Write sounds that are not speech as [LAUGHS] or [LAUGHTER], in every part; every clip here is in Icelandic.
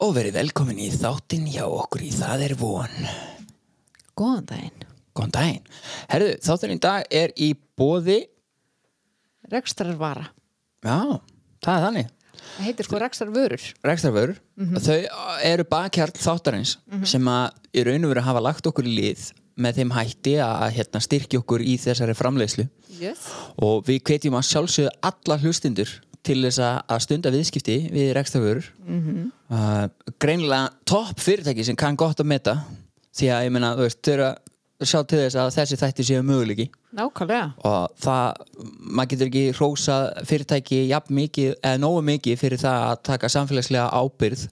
og verið velkomin í þáttinn hjá okkur í Það er von. Góðan daginn. Góðan daginn. Herðu, þátturinn í dag er í bóði, Rekstrarvara. já, það er þannig, Það heitir sko rekstrarvörur. rekstrarvörur. Þau eru bakhjarl þáttarins sem að í raun og veru hafa lagt okkur í lið með þeim hætti að hérna, styrkja okkur í þessari framleiðslu Yes. og við hvetjum að sjálfsögðu alla hlustundur til þess að stunda viðskipti við rekstrarvörur. Uh, greinilega topp fyrirtæki sem kann gott að meta. Því að ég meina, þú veist, þau eru að sjá til þess að þessi þætti séu möguleiki. Nákvæmlega. og það, maður getur ekki hrósa fyrirtæki jafn mikið eða nógu mikið fyrir það að taka samfélagslega ábyrð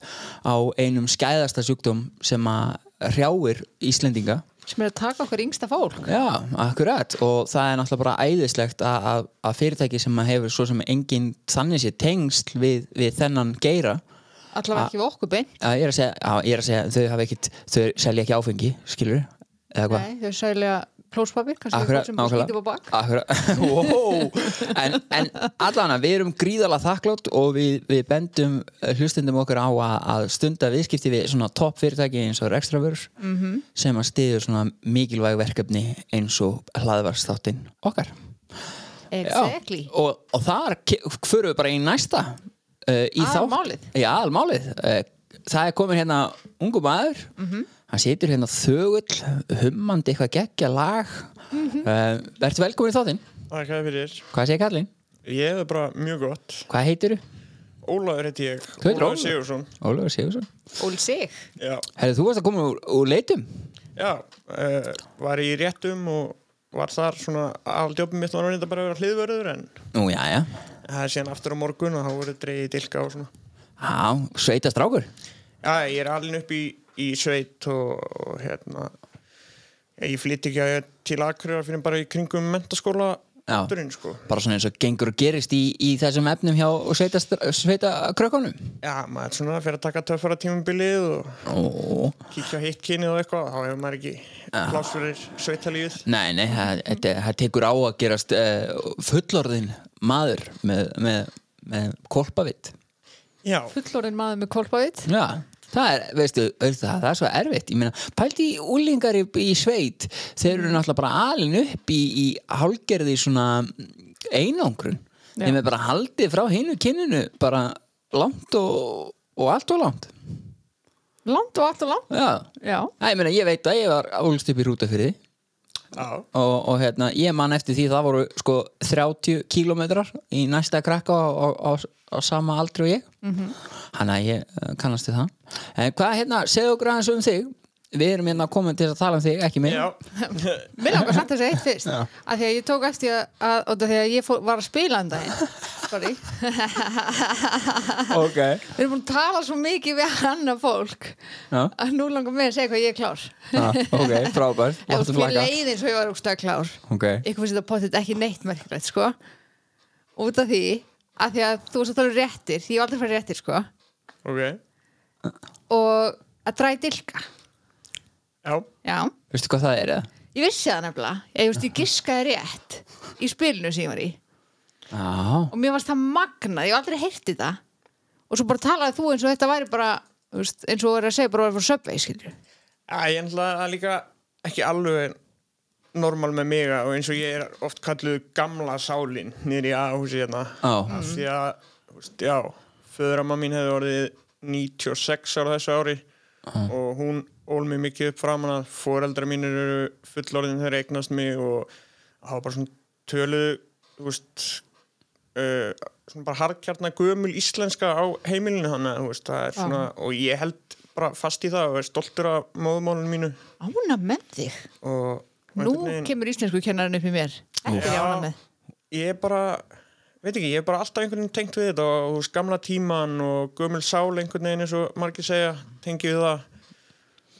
á einum skæðasta sjúkdóm sem að hrjáir Íslendinga Sem er að taka okkur yngsta fólk. Já, akkurat og það er náttúrulega bara æðislegt að, að, fyrirtæki sem hefur svo sem engin þannig sé tengsl við, við þennan geira Allavega ekki við okkur beint. ég er að segja, að, ég er að segja þau ekkit, þau selja ekki áfengi skilur, eða hvað Nei, þau sælega plóspapir, kannski fólk sem skítið á bak. [LAUGHS] Wow. en, en allan að við erum gríðalega þakklátt og við, við bendum eh, hlustendum okkur á að, að stunda viðskipti við svona topp fyrirtæki eins og Rextravörur Mhm. -hmm. sem að stiður svona mikilvæg verkefni eins og hlaðvarsþáttinn okkar Exactly. Já, og, og þar förum við bara í næsta uh, í Aðalmálið. Já, aðalmálið uh, Það er komin hérna ungu maður Mhm. Hann situr hérna þögull hummandi eitthvað geggja lag Mhm. uh, Vertu velkomin í þáttinn Takk fyrir. Hvað segir kallinn? Ég er bara mjög gott. Hvað heitir þú? Ólaður heiti ég. Ólafur? Sigursson. Ólafur Sigursson Óli sig. Já. Herðu, þú varst að koma úr, úr leitum Já, uh, var í réttum og var þar svona aldjópum mitt var að reynda bara að vera hliðvörður en Nú, já, já það er síðan aftur á morgun og þá voru dreigið dilka og svona. Já, sveita strákur Já, ég er alveg upp í, í sveit og, og hérna ég flytti ekki að til Akureyrar fyrir bara í kringum mentaskóla Já. Sko. Bara svona eins og gengur og gerist í, í þessum efnum hjá sveita, sveita krökkunum Já, maður er svona fyrir að taka töffara tímabilið og Ó, kíkja hitt kynið og eitthvað þá hefur maður ekki pláss fyrir sveitalífið Nei, nei, það, tekur á að gerast uh, fullorðin maður með, með, með kolpavitt Já, Fullorðin maður með kolpaðið. Já, það er, veistu, veistu það, það er svo erfitt. Ég meina, pælti í úlingar í, í sveit. Þeir eru náttúrulega bara alin upp í, í hálgerði svona einangrun. Þeim er bara haldið frá hinu kyninu bara langt og, og allt og langt. Langt og allt og langt. Já, Já. Æ, ég meina, ég veit að ég var ólst upp í rútafyrði já, og, og hérna, ég man eftir því það voru sko 30 kílómetrar í næsta krakka á, á, á, á sama aldri og ég. Mhm. Hann að ég uh, kannast við það en hvað hérna, segðu okkur aðeins um þig við erum hérna komin til að tala um þig ekki mig já. [LAUGHS] Mér langar samt að eitt fyrst. Af því að ég tók eftir að, að, að því að ég fór, var að spila um daginn. Sorry. ok Við erum búin að tala svo mikið við annað fólk Já. að nú langar mig að segja hvað ég er klár. ah, ok, frábært mér flagga. leið eins og ég var úrstað klár. ok, Ykkur finnst þetta potið ekki neitt merkilegt, sko. Út af því að því að þú varst að tala um réttir, því ég hef aldrei farið réttir, sko. Ok, Og að dræði dilka. já, Já. veistu hvað það er eða? Ég vissi það nefnilega. Ég, veist, ég giskaði rétt í spilinu sem ég var í. Já, og mér varst það magnað, ég hef aldrei heyrti það og svo bara talaði þú eins og þetta væri bara veist, eins og verið að segja bara að vera frá söpvei skilur Já, ég ætla að líka ekki alveg normal með mig og eins og ég er oft kalluð gamla sálin niður í aðhúsi hérna Já. af því að, þú veist, já föðuramma mín hefði orðið 96 ára þessu ári og hún ól mig mikið upp framan að foreldra mín eru fullorðin þegar eignast mig og hafa bara svona töluðu þú veist uh, svona bara harkjarna gömul íslenska á heimilinu þannig veist, það er svona og ég held bara fast í það og er stoltur af móðumálunum mínu. Ána með þig? Og Nú kemur íslensku kennarinn upp í mér. Ekki ána með. Ég er bara veit ekki, ég er bara alltaf einhvern veginn tengt við þetta og veist, gamla tíman og gömul sál einhvern veginn eins og margir segja tengi við það.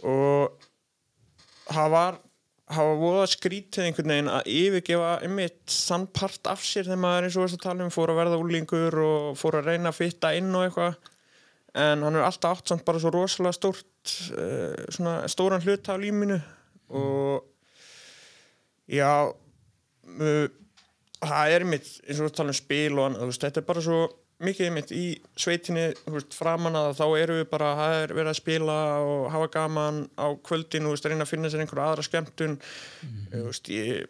Og það var var voða skrítið einhvern veginn að yfirgefa einmitt þann part af sér þegar maður eins og þess að tala um fór að verða úlingur og fór að reyna að fitta inn og eitthvað. En hann er alltaf átt samt bara svo rosalega stórt uh, svona stóran hlut af líminu og já uh, það er mitt eins og við tala um spil og annað, veist, þetta er bara svo mikið einmitt í sveitinni veist, framan að þá eru við bara það er verið að spila og hafa gaman á kvöldin og reyna að finna sér einhverja aðra skemmtun. Þú veist, ég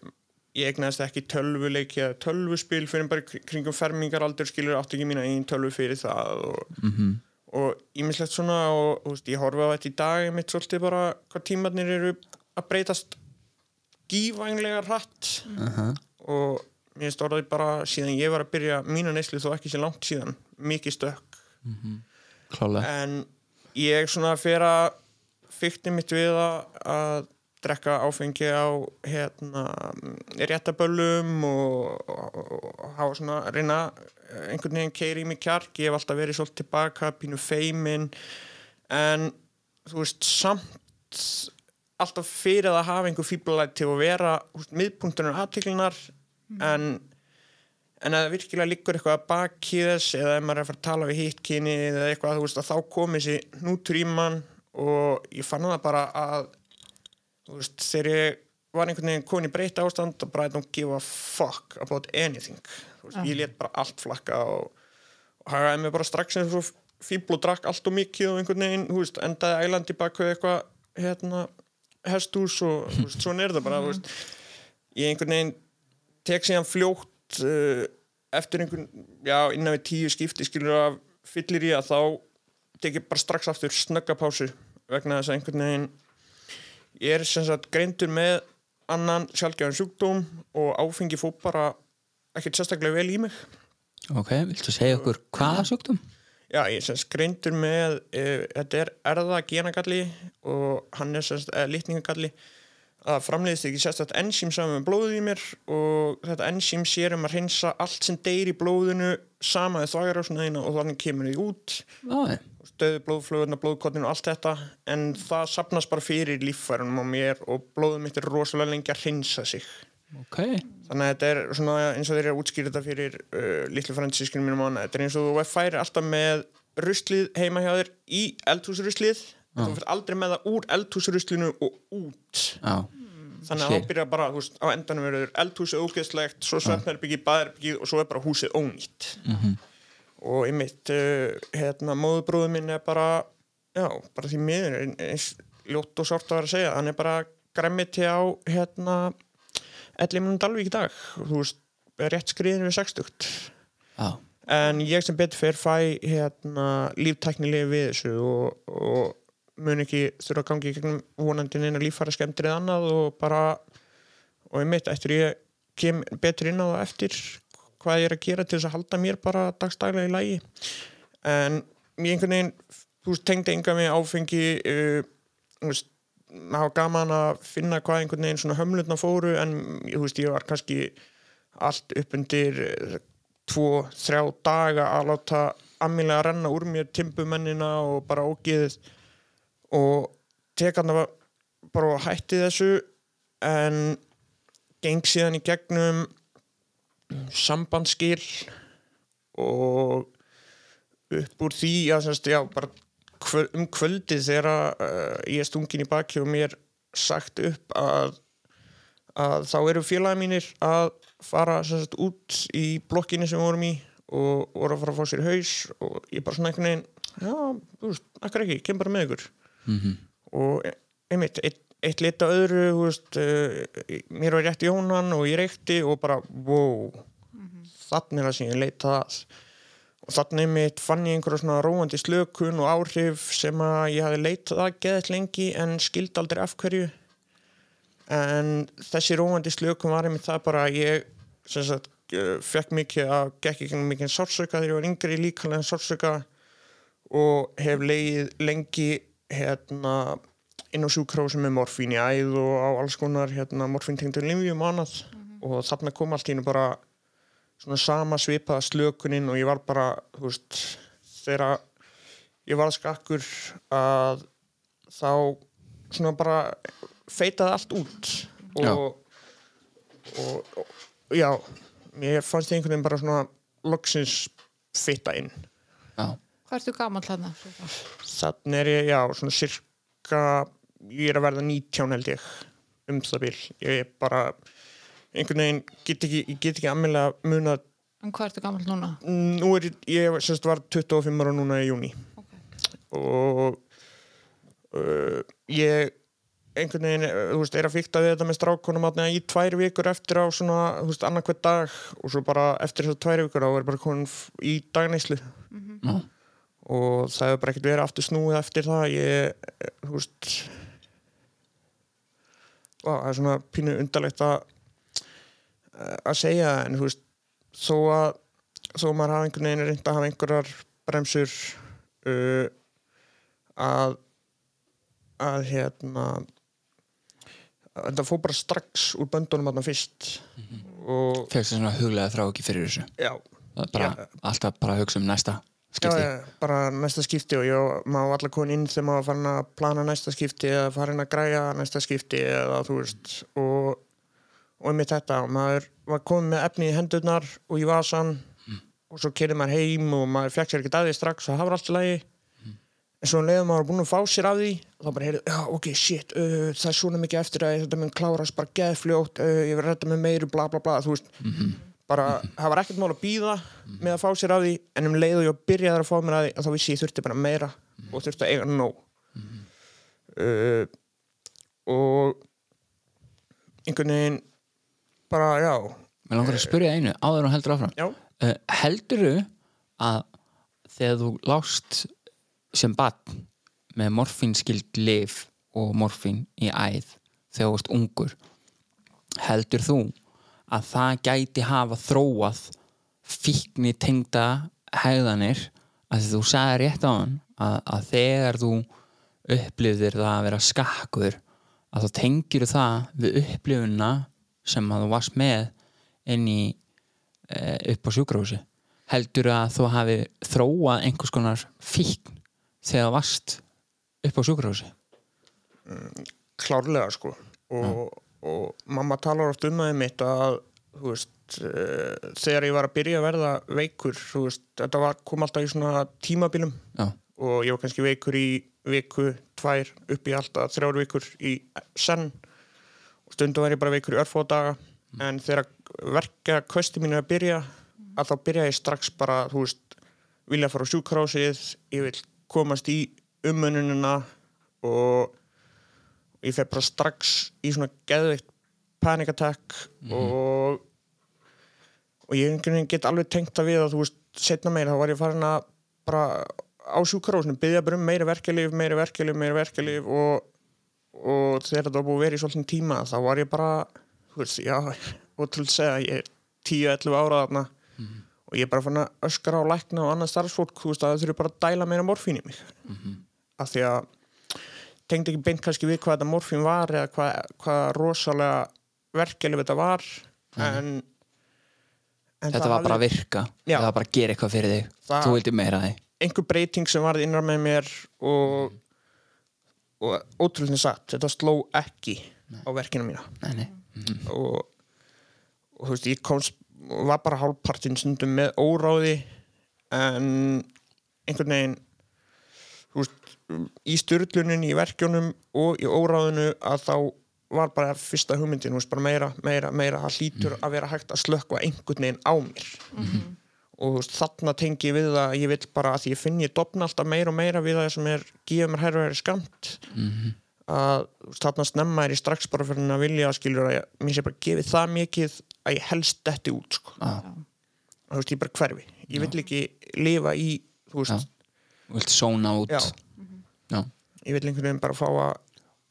ég egnaðist ekki tölvuleiki eða tölvuspil fyrir bara kring- kringum fermingaraldur skilur átti ekki mína einn tölvu fyrir það og og ímislegt svona og veist, ég horfi á þetta í dag mitt svolítið bara hvað tímarnir eru að breytast gífænlega hratt. Og mér finnst orðið bara síðan ég var að byrja mína neyslu þó ekki sé langt síðan mikið stökk. Klálega. En ég svona fyrir að fykti mitt við að, drekka áfengi á hérna réttaböllum og, og, og hafa svona reyna einhvern veginn keiri í mig kjark. Ég hef alltaf verið svolítið tilbaka, pínu feimin en þú veist samt alltaf fyrir að hafa einhver fíblalætt til að vera veist, miðpunktunum aðtiklinar en en að virkilega liggur eitthvað að baki þess eða ef maður er að fara að tala við hitt kyni eða eitthvað, veist, að þá komi þessi nútur í mann og ég fann það bara að veist, þegar ég var einhvern veginn komin í breyta ástand og bara I don't give a fuck about anything. Veist, ég let bara allt flakka og, og hagaði mig bara strax eins og fíbl og drakk allt og mikið og einhvern veginn, veist, endaði ælandi bak við eitthvað, hérna hestús og, svona er það bara, veist. Ég einhvern veginn tek síðan fljótt uh, eftir einhvern, já, innan við tíu skipti skilur af fyllir í að þá tek ég bara strax aftur snögga pásu vegna þess að einhvern veginn ég er sem sagt greindur með annan sjálfgefan sjúkdóm og áfengi fór bara ekkert sérstaklega vel í mig ok, viltu segja okkur hvaða sjúkdóm? Já, ég er sem sagt greindur með uh, þetta er erða genagalli og hann er sem sagt uh, litningagalli að framleiðist ekki sérstætt ensím saman með blóðið í mér og þetta ensím sér um að hreinsa allt sem deyr í blóðinu sama við þvagarásnaðina og þannig kemur þið út. Ó, stöðu blóðflöðuna, blóðkottinu og allt þetta en það sapnast bara fyrir líffærunum á mér og blóðum mitt er rosalega lengi að hreinsa sig. Ok. Þannig að þetta er svona eins og þeir eru að útskýra þetta fyrir uh, litlu fransískinu mínum ána þetta er eins og þú færi alltaf með ruslið heima hjá þér í eldhúsruslið. En þú fyrir aldrei með það úr eldhúsruslinu og út. Já, þannig að þá byrja bara, þú veist, á endanum verður eldhúsið ógeðslegt, svo svefnherbyggið, baðherbyggið og svo er bara húsið ónýtt. Og einmitt uh, hérna, móðubróður minn er bara já, bara því miður ein- eins ljótt og sárt að vera að segja, hann er bara græmiti á hérna Ellimunum Dalvík í dag, þú veist rétt skriðin við 60 já, en ég sem betur fyrir fæ hérna líftæknilegi við þessu og, og mun ekki þurfa að gangi í gegnum vonandi neina líffæra skemmtir eða annað og bara og einmitt eftir ég kem betur inn á það eftir hvað ég er að gera til þess að halda mér bara dagstaglega í lagi. En ég einhvern veginn þú veist, tengdi enga mig áfengi uh, þú veist, hafa gaman að finna hvað einhvern veginn svona hömlutna fóru en þú veist, ég var kannski allt upp undir eh, tvo, þrjá daga að láta ammilega renna úr mér timbumennina og bara ógiðið og tek hann að bara hætti þessu en geng síðan í gegnum sambandskil og upp úr því að semst, já, kvöl, um kvöldið þegar uh, ég er stungin í baki og mér sagt upp að, að þá eru félagi mínir að fara semst, út í blokkinni sem við vorum í og voru að fara að fá sér haus og ég bara svona einhvern veginn já, þú veist, akkar ekki, kem bara með ykkur og e- einmitt eitt, eitt lit af öðru veist, uh, mér var rétt í jónan og ég reykti og bara wow, þannig er það sem ég leita að. Og þannig einmitt fann ég einhverja svona róandi slökun og áhrif sem að ég hafi leitað að geðið lengi en skildi aldrei af hverju. En þessi róandi slökun var einmitt það bara að ég sem sagt eh, fekk mikið að gekk ekki mikið sársöka þegar ég var yngri líkanlega sársöka og hef leið lengi hérna inn á sjúkrósum með morfín í æð og á alls konar hérna, morfíntengdur limjum og annað. Og þarna kom allt í hennu bara svona sama svipaða slökunin og ég var bara, þú veist þegar ég var skakkur að þá svona bara feitaði allt út. Já. og, og, og já mér fannst ég einhvern veginn bara svona loksins fitta inn. Já, Hvað ertu gamall þarna? þannig er ég, já, svona cirka ég er að verða 19 held ég um það bil ég er bara einhvern veginn get ekki, ég get ekki aðmjölega munað En hvað ertu gammal núna? Nú er ég, ég semst var 25 ára núna í júni og uh, ég einhvern veginn, uh, þú veist, er að fykta við þetta með strákunum að í tvær vikur eftir á svona, þú veist, annarkvæð dag og svo bara eftir þessar tvær vikur þá er bara komin í dagneyslu Já. Og það hefur bara ekkert verið aftur snúið eftir það. Ég, eh, þú veist Vá, það er svona pínu undarlegt að að segja en þú veist þó að þó að maður hafa einhvern veginn reynd að hafa einhverjar bremsur uh, að að hérna að þetta fór bara strax úr böndunum þarna fyrst. Og fegst svona huglega þrá ekki fyrir þessu? Já, Það bara, alltaf bara að hugsa um næsta. já, skipti. Já, bara næsta skipti og ég má allar komin inn þegar maður farin að plana næsta skipti eða farin að græja næsta skipti eða þú veist og, og með þetta og maður var komin með efni í hendurnar og í vasan og svo kerði maður heim og maður fekk sér ekki að því strax og það var allt í lagi. En svo um leiðum maður búin að fá sér af því og þá bara heyrðu, já ok, shit uh, það er svona mikið eftir að þetta mun klárast bara geðfljótt, uh, ég verð að redda með meiru bla bla bla, þú veist bara, það var ekkert mál að býða með að fá sér af því en um leið og ég byrjaði að fá mér af því að þá vissi ég þurfti bara meira og þurfti að eiga nóg. Uh, og einhvern veginn bara, já. Mér langar að spyrja einu áður og heldur áfram. Uh, Heldurðu að þegar þú lást sem barn með morfínskild lif og morfín í æð þegar þú varst ungur heldur þú að það gæti hafa þróað fíkni tengda hegðanir að þú sagði rétt á hann að, að þegar þú upplifðir það að vera skakkur að þá tengir það við upplifuna sem að þú varst með inn í e, upp á sjúkrahúsi. Heldur að þú hafi þróað einhvers konar fíkn þegar þú varst upp á sjúkrahúsi? Klárlega sko. Og, og mamma talar oft um það mitt að veist uh, þegar ég var að byrja að verða veikur veist, þetta var, kom alltaf í svona tímabilum. Já, og ég var kannski veikur í viku, tvær, upp í alltaf þrjár vikur í senn. Og stundum var ég bara veikur í örfóð daga. En þegar verka kvösti mínu að byrja að þá byrja ég strax bara, þú veist vilja fara á sjúkrásið ég vil komast í umönunina og ég fer bara strax í svona geðveikt panic attack og og ég einhvern veginn get alveg tengt það við að þú veist, setna meira þá var ég farin að bara á sjúkarásinu byggja bara um meira verkelif, meira verkelif, meira verkelif og, og þegar þetta búið að vera í svolítið tíma þá var ég bara, þú veist, já og til að segja, ég er 10-11 ára þarna og ég er bara fann að öskra á lækna og annað starfsfólk, þú veist, að þau þurfi bara að dæla meira morfín í mig. Af því að tengdi ekki beint kannski við hvað þetta morfín var eða hvað, hvað rosalega verkelif þetta var en, en þetta var bara að virka. Já. það var bara að gera eitthvað fyrir þig. Það- þú vildi meira því. Einhver breyting sem varð innan með mér og, og ótrúlega satt, þetta sló ekki á verkina mína. Nei, nei. og, og þú veist, ég komst var bara hálfpartin stundum með óráði en einhvern veginn þú veist, í styrlunin í verkjónum og í óráðinu að þá var bara fyrsta hugmyndin, þú veist, bara meira, meira, meira það hlýtur að vera hægt að slökkva einhvern veginn á mér. Og þú veist, þarna tengi ég við það að ég vil bara að því ég finn ég dopna alltaf meira og meira við það sem er gefið mér herra herri skamt að þú veist, þarna snemma er ég strax bara fyrir að vilja skilur að ég, mér sé bara gefið það mikið að ég helst detti út sko. Já. og þú veist, ég bara hverfi. Ég vil ekki lifa í þú veist, þú vilt sóna út Já. Já. ég vil einhvern veginn bara fá að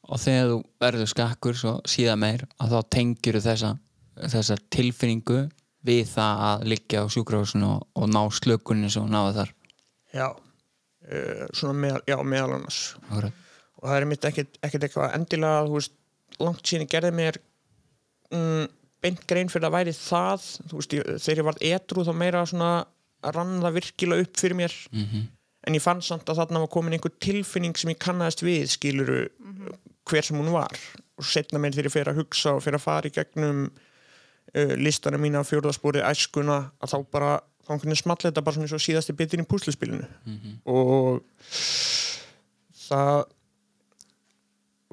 og þegar þú verður skakkur síðan meir að þá tengir þessa, þessa tilfinningu við það að liggja á sjúkrahúsinu og, og ná slökunni sem þú náðu þar já, uh, svona meðal, já, meðal annars Akkurat. og það er mitt ekkert, ekkert eitthvað endilega þú veist, langt síðan gerði mér mm, beint grein fyrir að væri það þú veist, ég, þegar ég var edru þá meira svona rann það virkilega upp fyrir mér -hmm. En ég fann samt að þarna var komin einhver tilfinning sem ég kannaðist við skiluru hver sem hún var. Og setna mér þegar ég fer að hugsa og fer að fara í gegnum uh, listana mína á fjórðaspúrið æskuna að þá bara þá einhvern veginn small þetta bara svona eins og síðasti bitin í púsluspilinu. Og það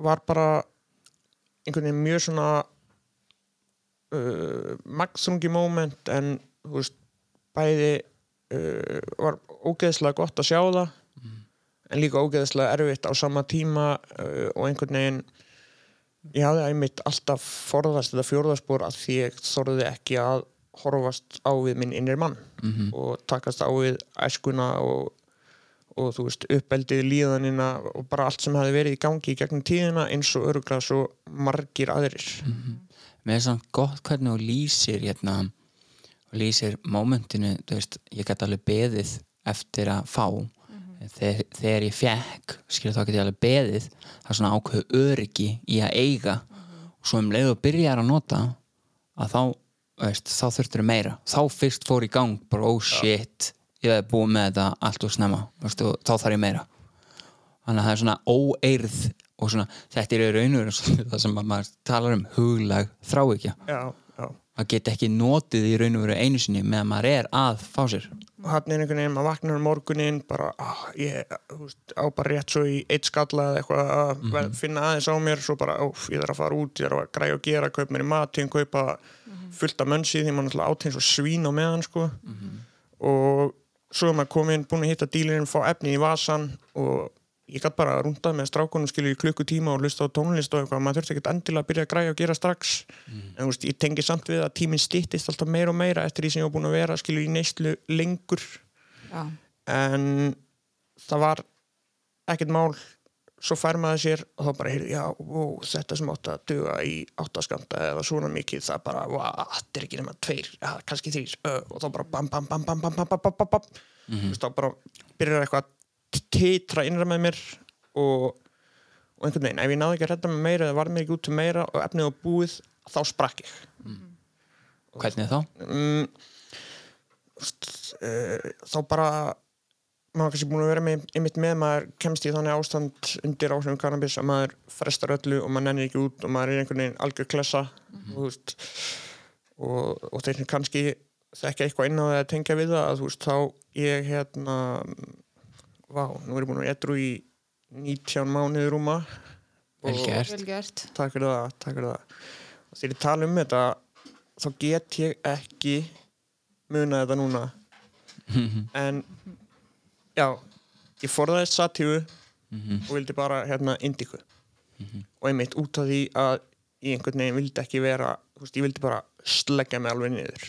var bara einhvern veginn mjög svona uh, magþrungi moment en þú veist, bæði uh, var ógeðslega gott að sjá það en líka ógeðslega erfitt á sama tíma uh, og einhvern veginn ég hafði einmitt alltaf forðast þetta fjórðarspor að því ég þorði ekki að horfast á við minn innir mann og takast á við æskuna og, og þú veist uppeldið líðanina og bara allt sem hafi verið í gangi í gegnum tíðina eins og öruglega svo margir aðrir. Mér er samt gott hvernig þú lýsir hérna, og lýsir mómentinu, þú veist, ég gæti alveg beðið eftir að fá. Þegar, þegar ég fekk skilur þá gæti ég alveg beðið það er svona ákveðu öryggi í að eiga. Og svo um leið og byrjar að nota að þá, veist, þá þurftur meira, þá fyrst fór í gang bara oh shit, ég hef búið með þetta allt og snemma, veist, og þá þarf ég meira. Þannig að það er svona óeirð og svona, þetta er í raun og veru [LAUGHS] það sem maður talar um huglag þráhyggja, já, já maður get ekki notið í raun og veru einu sinni meðan maður er að fá sér. Og hann er einhvern veginn, maður vaknar um morgunin bara, ah, ég þú veist, á bara rétt svo í eitt skalla eða eitthvað að mm finna aðeins á mér svo bara, óf, ég þarf að fara út, ég þarf að græja og gera kaup mér í matín, kaupa fullt af mönsi því maður náttúrulega átt eins og svín á meðan sko. Og svo er maður komin, búin að hitta dílirinn fá efni í vasan og ég gætt bara að rúnda með strákunum skilur í klukkutíma og hlusta á tónlist og eitthvað, maður þurfti ekkert endilega að byrja að græja og gera strax. En þú veist, ég tengi samt við að tíminn stýttist alltaf meira og meira eftir því sem ég var búin að vera skilur í neyslu lengur. Já. en það var ekkert mál. Svo fær maður sér og þá bara heyrði, já, ó, þetta sem átt að duga í áttaskamta eða svona mikið það bara, þetta er ekki nema tveir já, kannski þrýr, og þá bara bam, bam, bam, bam, bam, bam, bam, bam, bam. Þú veist, þá bara byrjar eitthvað að titra innra með mér og, og einhvern veginn, ef ég náði ekki að redda mig meira eða var mér ekki út til meira og efnið á búið þá sprakk ég. Hvernig þá? mm, st, uh, þá bara maður kannski búin að vera með, einmitt með maður kemst í þannig ástand undir áhrifum kannabis að maður frestar öllu og maður nennir ekki út og maður er einhvern veginn algjör klessa og, þú veist, og, og þeir kannski þekka eitthvað inn á það að tengja við það að þú veist þá ég hérna vá, nú er ég búin að edru í 19 mánuði rúma. Vel gert. takk fyrir það, takk fyrir það. Og þegar ég tala um þetta þá get ég ekki muna þetta núna. [LAUGHS] En já, ég forðaðist satífu og vildi bara hérna indiku og einmitt út af því að ég einhvern veginn vildi ekki vera þú veist, ég vildi bara sleggja mig alveg niður.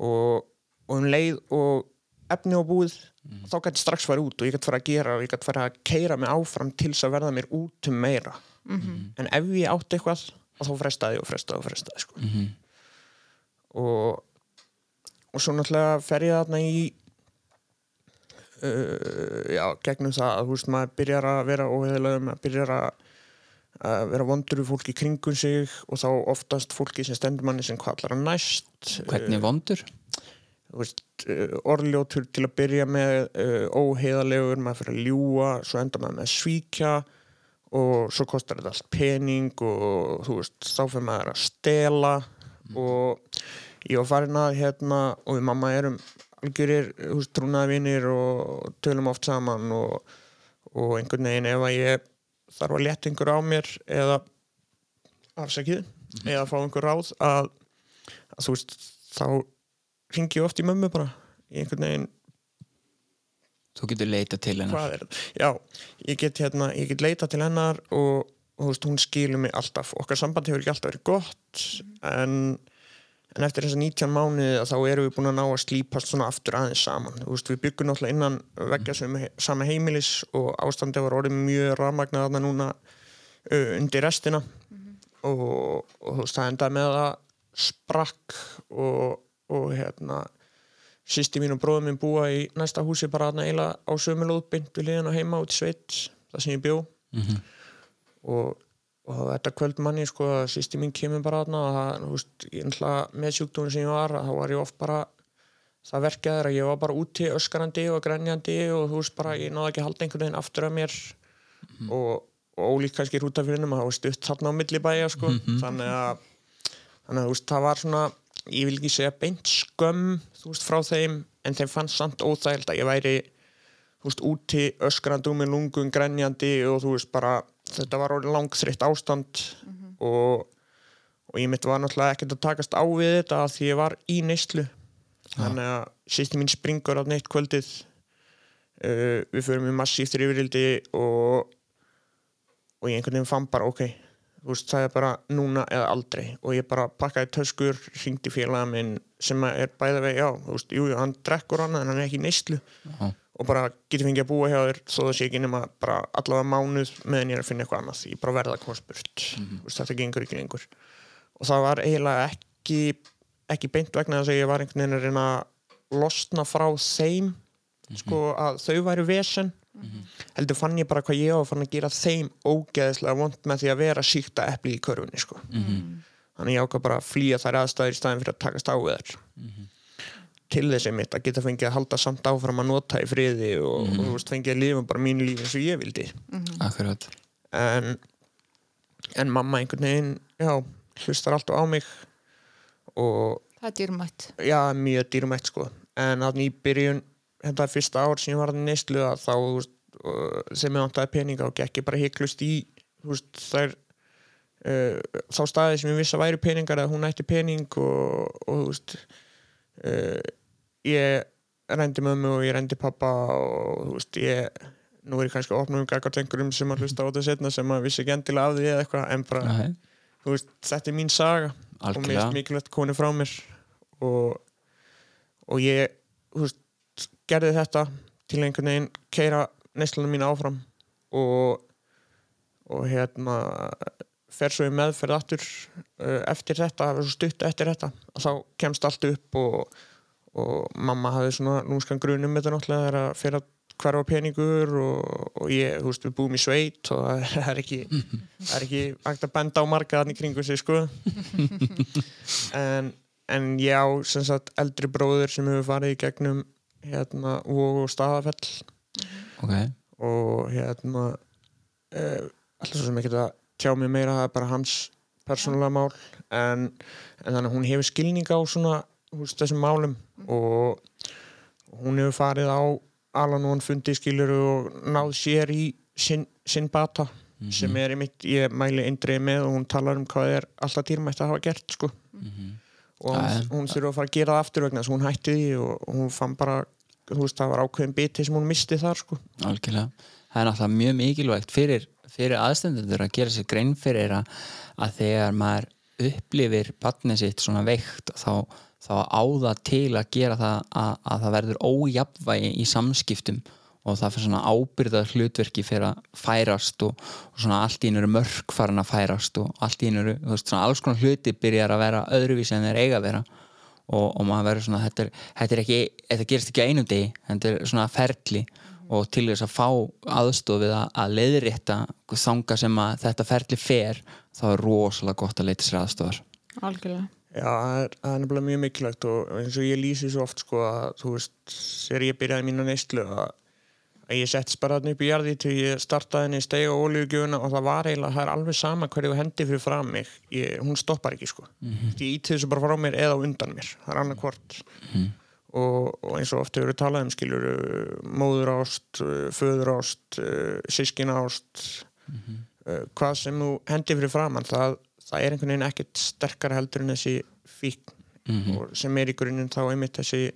Og, og um leið og efni á búið þá gæti ég strax fara út og ég gæti fara að gera og ég gæti fara að keira mig áfram til þess að verða mér út um meira en ef ég átti eitthvað þá frestaði ég og frestaði og frestaði sko. og og svo náttúrulega fer ég þarna í uh, já, gegnum það að þú veist, maður byrjar að vera óheðilega maður byrjar að að vera vondur við fólki í kringum sig og þá oftast fólki sem stendur manni sem kvallar að næst hvernig vondur? þú veist, orðljótur til að byrja með uh, óheiðalegur, maður fyrir að ljúa svo enda maður með að svíkja og svo kostar þetta allt pening og þú veist, þá fyrir maður að stela og ég var farin að hérna og við mamma erum algjörir, þú veist, trúnaðvinir og tölum oft saman og, og einhvern veginn ef að ég þarf að leta einhver á mér eða afsakið eða fá einhver ráð að, að þú veist, þá ringi ég oft í mömmu bara í einhvern veginn, þú getur leita til hennar. Er já, ég get hérna, ég get leita til hennar og, og veist, hún skilur mig alltaf. Okkar samband hefur ekki alltaf verið gott en, en eftir þessa 19 mánuði þá erum við búin að ná að slípast svona aftur aðeins saman, veist, við byggum náttúrulega innan veggja sem sama heimilis og ástandi var orðið mjög rafmagnað þarna núna uh, undir restina. Og, og þú veist, það endaði með að sprakk og, og hérna sýsti mín og bróður minn búa í næsta húsi bara þarna eiginlega á sömulóð beint við liðan og heima út í sveit það sem ég bjó. Og, og þetta kvöld manni sko að sýsti mín kemur bara þarna og það, þú veist, ég náttúrulega með sjúkdóminn sem ég var þá var ég oft bara það verkaður að ég var bara úti öskarandi og grenjandi og þú veist bara ég náði ekki halda einhvern veginn aftur af mér. Og, og ólík kannski rútafyrinum að það var stutt þarna á milli bæja sko þannig að þannig að veist það var svona ég vil ekki segja beint skömm þú veist frá þeim en þeim fannst samt óþægild að ég væri þú veist úti öskrandi með lungun grenjandi og þú veist bara þetta var orðið langþritt ástand og, og ég mitt var náttúrulega ekkert að takast á við þetta af því ég var í neyslu. Þannig að sýsti mín springur á neitt kvöldið uh, við förum í massíft yfirildi og og ég einhvern veginn fann bara ok þú veist það er bara núna eða aldrei. Og ég bara pakkaði töskur hringdi félaga minn sem er bæða vegi já, þú veist, jú, jú, hann drekkur annað en hann er ekki neyslu. Já. og bara getur fengið að búa hjá þér þó það sé ekki nema bara allavega mánuð meðan ég er að finna eitthvað annað. Ég bara verða að koma spurt mm veist, þetta gengur ekki lengur. Og það var eiginlega ekki ekki beint vegna þess að ég var einhvern veginn að losna frá þeim sko að þau væri vesen heldur fann ég bara hvað ég á að fann að gera þeim ógeðslega vond með því að vera síkta epli í körfunni sko. þannig ég ákvað bara að flýja þær aðstæður í staðin fyrir að takast á við þær. Til þessi mitt að geta fengið að halda samt áfram að nota í friði og, og þú veist fengið að lifa bara mínu lífi eins og ég vildi. Akkurat. En, en mamma einhvern veginn já, hlustar alltaf á mig og það er dýrmætt. Já, mjög dýrmætt sko. En þannig í byrjun þetta er fyrsta ár sem ég var neyslu að þá veist, sem ég vantaði peninga og gekk ég bara heiklust í veist, þær uh, þá staði sem ég vissi að væri peningar að hún ætti pening og, og veist uh, ég rendi mömmu og ég rendi pappa og ég nú er ég kannski að opna um gagart einhverjum sem að hlusta á þetta setna sem að vissi ekki endilega af því eða eitthvað en bara, Nei, veist, þetta er mín saga og mér er mikilvægt koni frá mér og, og ég veist, gerði þetta til einhvern veginn keira neyslunum mín áfram og, og hérna fer svo í meðferð aftur uh, eftir þetta, það var svo stutt eftir þetta. Og þá kemst allt upp og, og mamma hafði svona lúmskan grunum þetta náttúrulega þegar að fyrir að hverfa peningur og, og ég, þú veist, við búum í sveit og það er ekki það er ekki hægt að benda á marga þannig kringu sig, sko. [LAUGHS] En, en ég á sem sagt eldri bróður sem hefur farið í gegnum hérna og staðafell. Ok, og hérna uh, alltaf svo sem ekki að tjá mig meira það er bara hans persónulega mál. En, en þannig að hún hefur skilning á svona húst, þessum málum. Og hún hefur farið á Alan fundi skilur og náð sér í sinn, sinn bata sem er einmitt, ég mæli eindreið með og hún talar um hvað er alltaf dýrmætt að hafa gert sko og hún, hún þurfa að fara að gera það aftur vegna þess að hún hætti því og, hún fann bara þú veist það var ákveðin biti sem hún misti þar sko. Algjörlega. Það er náttúrulega mjög mikilvægt fyrir, fyrir aðstendendur að gera sér grein fyrir að, að þegar maður upplifir batnið sitt svona veikt þá, þá áða til að gera það að, að það verður ójafnvægi í samskiptum og það fyrir svona ábyrðað hlutverki fyrir að færast og, og svona allt í einu eru mörk farin að færast og allt í einu eru, þú veist, svona alls konar hluti byrjar að vera öðruvísi en þeir eiga að vera. Og, og maður verður svona, þetta er, þetta er ekki þetta gerist ekki á einum degi, þetta er svona ferli og til þess að fá aðstof við að, að leiðrétta þanga sem að þetta ferli fer þá er rosalega gott að leita sér aðstofar algjörlega. Já, það er, það er nefnilega mjög mikilvægt og eins og ég lýsi svo oft sko að þú veist, þegar ég byrjaði mínu neyslu að, að ég settist bara þarna upp í jarði til ég startaði henni steg og ólíugjöfuna og það var eiginlega, það er alveg sama hverju hendi fyrir fram mig, ég, hún stoppar ekki sko. Mhm. ég íti þessu bara frá mér eða undan mér, það er annað hvort. Og, og eins og oft hefur við talað um skilur móðurást, föðurást sískinást uh, hvað sem þú hendi fyrir framann það, það er einhvern veginn ekkert sterkara heldur en þessi fík og sem er í grunninn þá einmitt þessi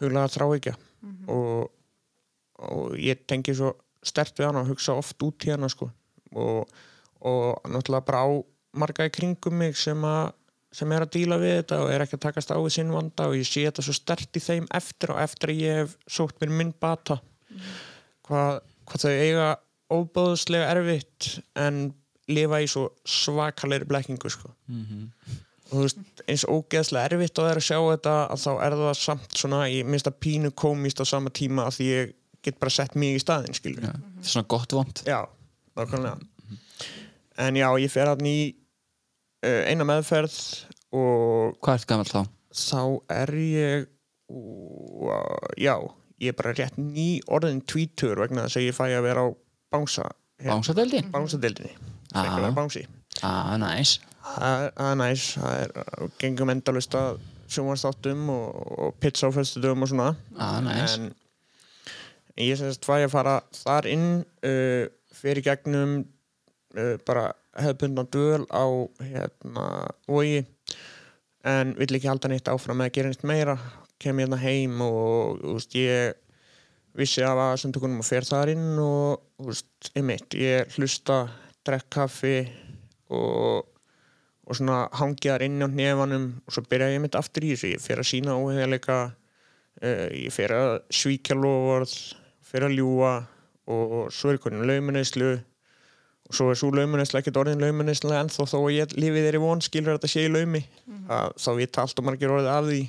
huglega þráhyggja. Og, og ég tengi svo stert við hana og hugsa oft út í hana sko. Og, og náttúrulega bara á marga í kringum mig sem að sem er að díla við þetta og er ekki að takast á við sinn vanda og ég sé þetta svo stert í þeim eftir og eftir að ég hef sótt mér minn bata. Hvað, hvað þau eiga óbóðslega erfitt en lifa í svo svakalegri blekkingu sko. og þú veist, eins ógeðslega erfitt og það er að sjá þetta að þá er það samt svona, ég minnst að pínu komist á sama tíma að því ég get bara sett mig í staðinn skilur Já, þetta er svona gott vond já, nákvæmlega. En já, ég fer hann í uh, eina meðferð og Hvað ert gammal þá? þá er ég ú, já, ég er bara rétt ný orðin tvítur vegna þess að ég fæ að vera á bánsa Bánsadeldin? bánsadeildinni það er- það er næs það er uh, gengum endalust að sjónvarsþáttum og, og pizza á föstudöfum og svona. Ah, næs en ég semst fæ að fara þar inn uh, fyrir gegnum uh, bara hefðbundna döl á hérna vogi en vill ekki halda neitt áfram með að gera neitt meira. Kem hérna heim og veist, ég vissi af aðsendugunum og fer þar inn og veist, einmitt, ég hlusta drekk kaffi og, og svona hangi þar inn á nefanum og svo byrja ég mitt aftur í þessu. Ég fer að sína óheðilega uh, ég fer að svíkja lofvörð fer að ljúa og svo er einhvern laumunæslu og svo er svo laumunæslu ekkert orðin laumunæslu en þó þó að ég lifið þeirri von skilur þetta sé í laumi að þá vita allt og margir orðið af því.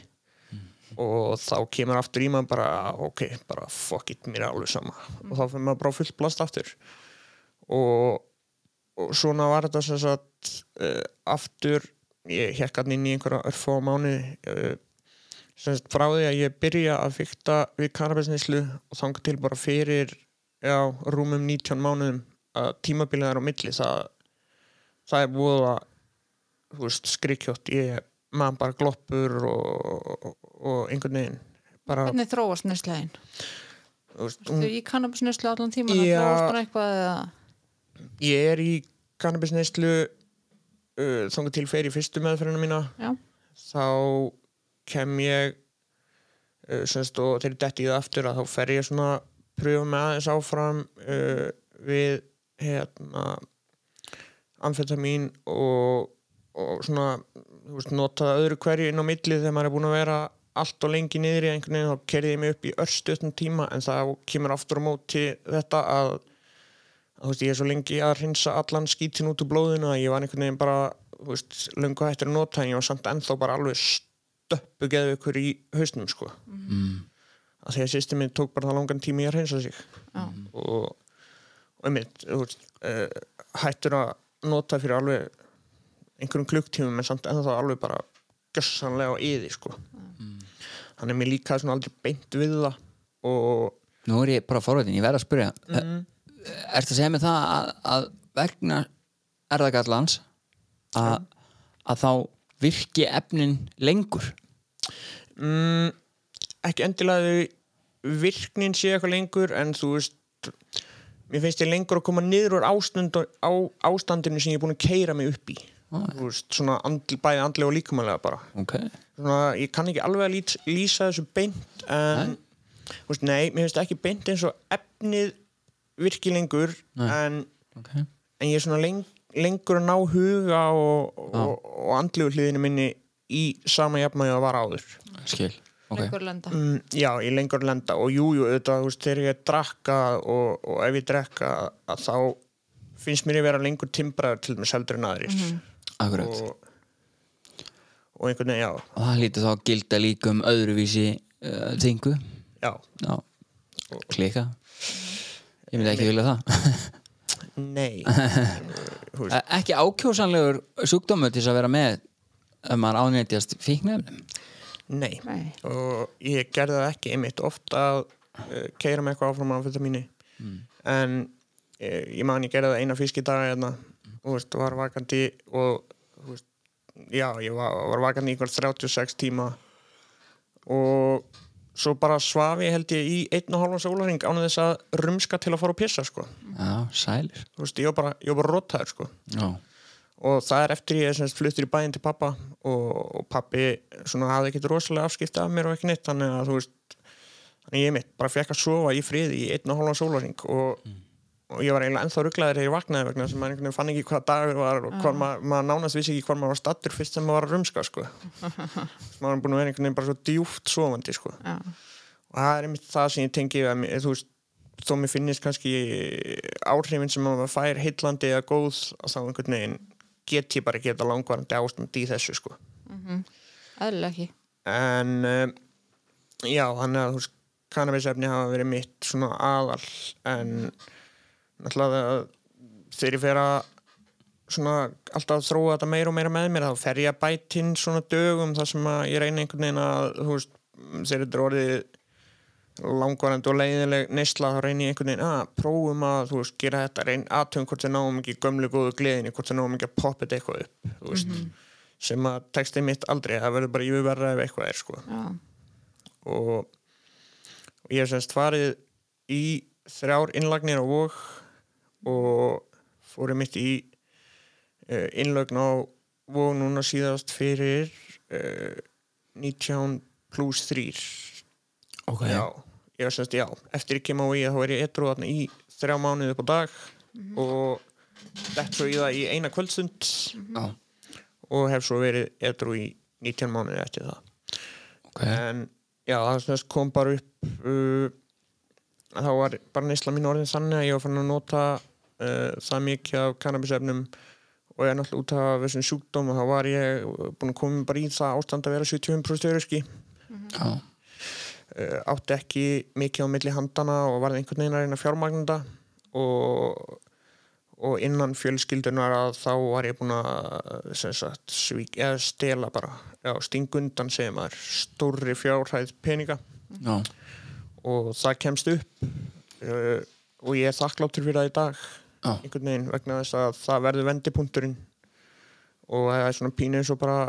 Og þá kemur aftur í maður bara ok, bara fuck it, mér er alveg sama. Og þá fyrir maður bara á fullt blast aftur. Og, og svona var þetta sem sagt uh, aftur, ég hekk hann inn í einhverja örfá mánu uh, sem sagt frá því að ég byrja að fykta við kannabisnislu og þanga til bara fyrir já, rúmum 19 mánuðum að tímabilið er á milli það, það er búið að skrikkjótt ég maður bara gloppur og, og, og einhvern veginn bara, Hvernig þróast neslæðin? þú veist, Þú hún, í kannabisneslu allan tíman Já. þróast bara eitthvað eða ég er í kannabisneislu uh, þangað til í fyrstu meðferðina mína Já, þá kem ég uh, semst og þegar detti ég það aftur að þá fer ég svona pröfa með aðeins áfram uh, við hérna amfetamin og, og svona veist, nota það öðru hverju inn á milli þegar maður er búin að vera allt og lengi niður í einhvern veginn þá kerði ég mig upp í örstuðnum tíma en það kemur aftur á móti þetta að að, veist, ég er svo lengi að hreinsa allan skítin út úr blóðinu að ég var einhvern veginn bara veist, löngu hættur að nota en ég var samt ennþá bara alveg stöppu geðu ykkur í hausnum sko. Mm. að því að systemið tók bara það langan tími í að hreinsa sig. Já, og, og einmitt uh, hættur að nota fyrir alveg einhverjum klukktímum en samt ennþá alveg bara gjössanlega á yði sko. Hann er mér líka svona aldrei beint við það og Nú er ég bara forveitin, ég verð að spyrja mm. mm, Ertu að segja mig það að, að vegna erðagallans að, að þá virki efnin lengur? Mm, ekki endilega virknin sé eitthvað lengur en þú veist mér finnst ég lengur að koma niður ástand, á ástandinu sem ég er búin að keira mig upp í. Þú veist, svona andl, bæði andlega og líkumanlega bara. Ok, svona, ég kann ekki alveg að lít, lýsa þessu beint en veist, nei, mér finnst ekki beint eins og efnið virki lengur Nei. en, ok. en ég er svona leng, lengur að ná huga og, og, og andlegu hliðinu minni í sama jafnmæði að var áður. Skil, ok. Lengur lenda. Mm, já, ég lengur lenda. Og jú, jú, auðvitað, þú veist, þegar ég drakka og, og ef ég drekka að þá finnst mér að vera lengur timbraður til með seldur en aðrir. Akkurat. Og, og einhvern veginn, já, Og það lítið þá að gilda líka um öðruvísi uh, þingu. Já. Já, klika. Ég myndi ekki vilja það nei. [LAUGHS] Ekki ákjósanlegur sjúkdómur til þess að vera með ef maður ánættjast fíknefnum nei. Nei, og ég gerði það ekki einmitt ofta að uh, keira með eitthvað áfram á fyrir mínu en uh, ég man ég gerði það eina fisk í dag hérna, og þú veist, var vakandi og veist, já, ég var, var vakandi í ykkur 36 tíma. Og svo bara svaf ég held ég í einn og hálfan sólaring ánum þess að rumska til að fara að pissa sko. Já, sælir þú veist, ég var bara, ég var bara rótaður sko. Já, og það er eftir ég semst fluttir í bæinn til pappa og, og pappi svona hafði ekkit rosalega afskipta af mér og ekki neitt þannig að þú veist þannig ég mitt bara fekk að sofa í friði í einn og hálfan sólaring og, og ég var eiginlega ennþá rugglaður þegar ég vaknaði vegna sem maður einhvern veginn fann ekki hvað dagur var og hvað maður, maður nánast vissi ekki hvað maður var stattur fyrst sem maður var að rumska sko. [LAUGHS] maður var búin að vera einhvern veginn bara svo djúft sofandi sko. og það er einmitt það sem ég tengi að þú veist þó mér finnist kannski áhrifin sem maður fær heillandi eða góð og þá einhvern veginn get ég bara geta langvarandi ástand í þessu sko. eðlilega ekki en um, já, þannig að þú veist kannabisefni hafa verið mitt svona aðal en þegar ég fer að svona alltaf þróa þetta meira og meira með mér þá fer ég að bætinn svona dögum þar sem að ég reyna einhvern veginn að þú veist, þegar þetta er orðið langvarandi og leiðileg neysla þá reynir ég einhvern veginn að prófum að þú veist, gera þetta, reyn aðtöfum hvort þið náum ekki gömlu góðu gleðinni, hvort þið náum ekki að poppa þetta eitthvað upp, þú veist sem að textið mitt aldrei, það verður bara yfirverða ef eitthvað er, sko. Já, og, og ég hef semst farið í þrjár innlagnir á vók og fórum mitt í uh, innlögn á vók núna síðast fyrir uh, 19 pluss þrýr ok, já, ég semst, já, eftir ég kem á í þá er ég etru þarna í þrjá mánuði upp á dag og dett svo í það í eina kvöldstund já, og hef svo verið etru í 19 mánuði eftir það. Ok. En já, það semst kom bara upp uh, þá var bara neysla mín orðin þannig að ég var fann að nota það mikið af kannabisefnum og ég er náttúrulega út af þessum sjúkdóm og þá var ég búin að koma bara í það ástand að vera 75% öryrski já, uh, átti ekki mikið á milli handana og varði einhvern veginn að reyna fjármagnunda og, og innan fjölskyldunar að þá var ég búin að sem sagt, svík, eða stela bara já, stingundan segir maður stórri fjárhæð peninga. Já, og það kemst upp. Uh, og ég er þakkláttur fyrir það í dag Já. einhvern veginn vegna þess að það verður vendipunkturinn. Og það er svona pínu eins og bara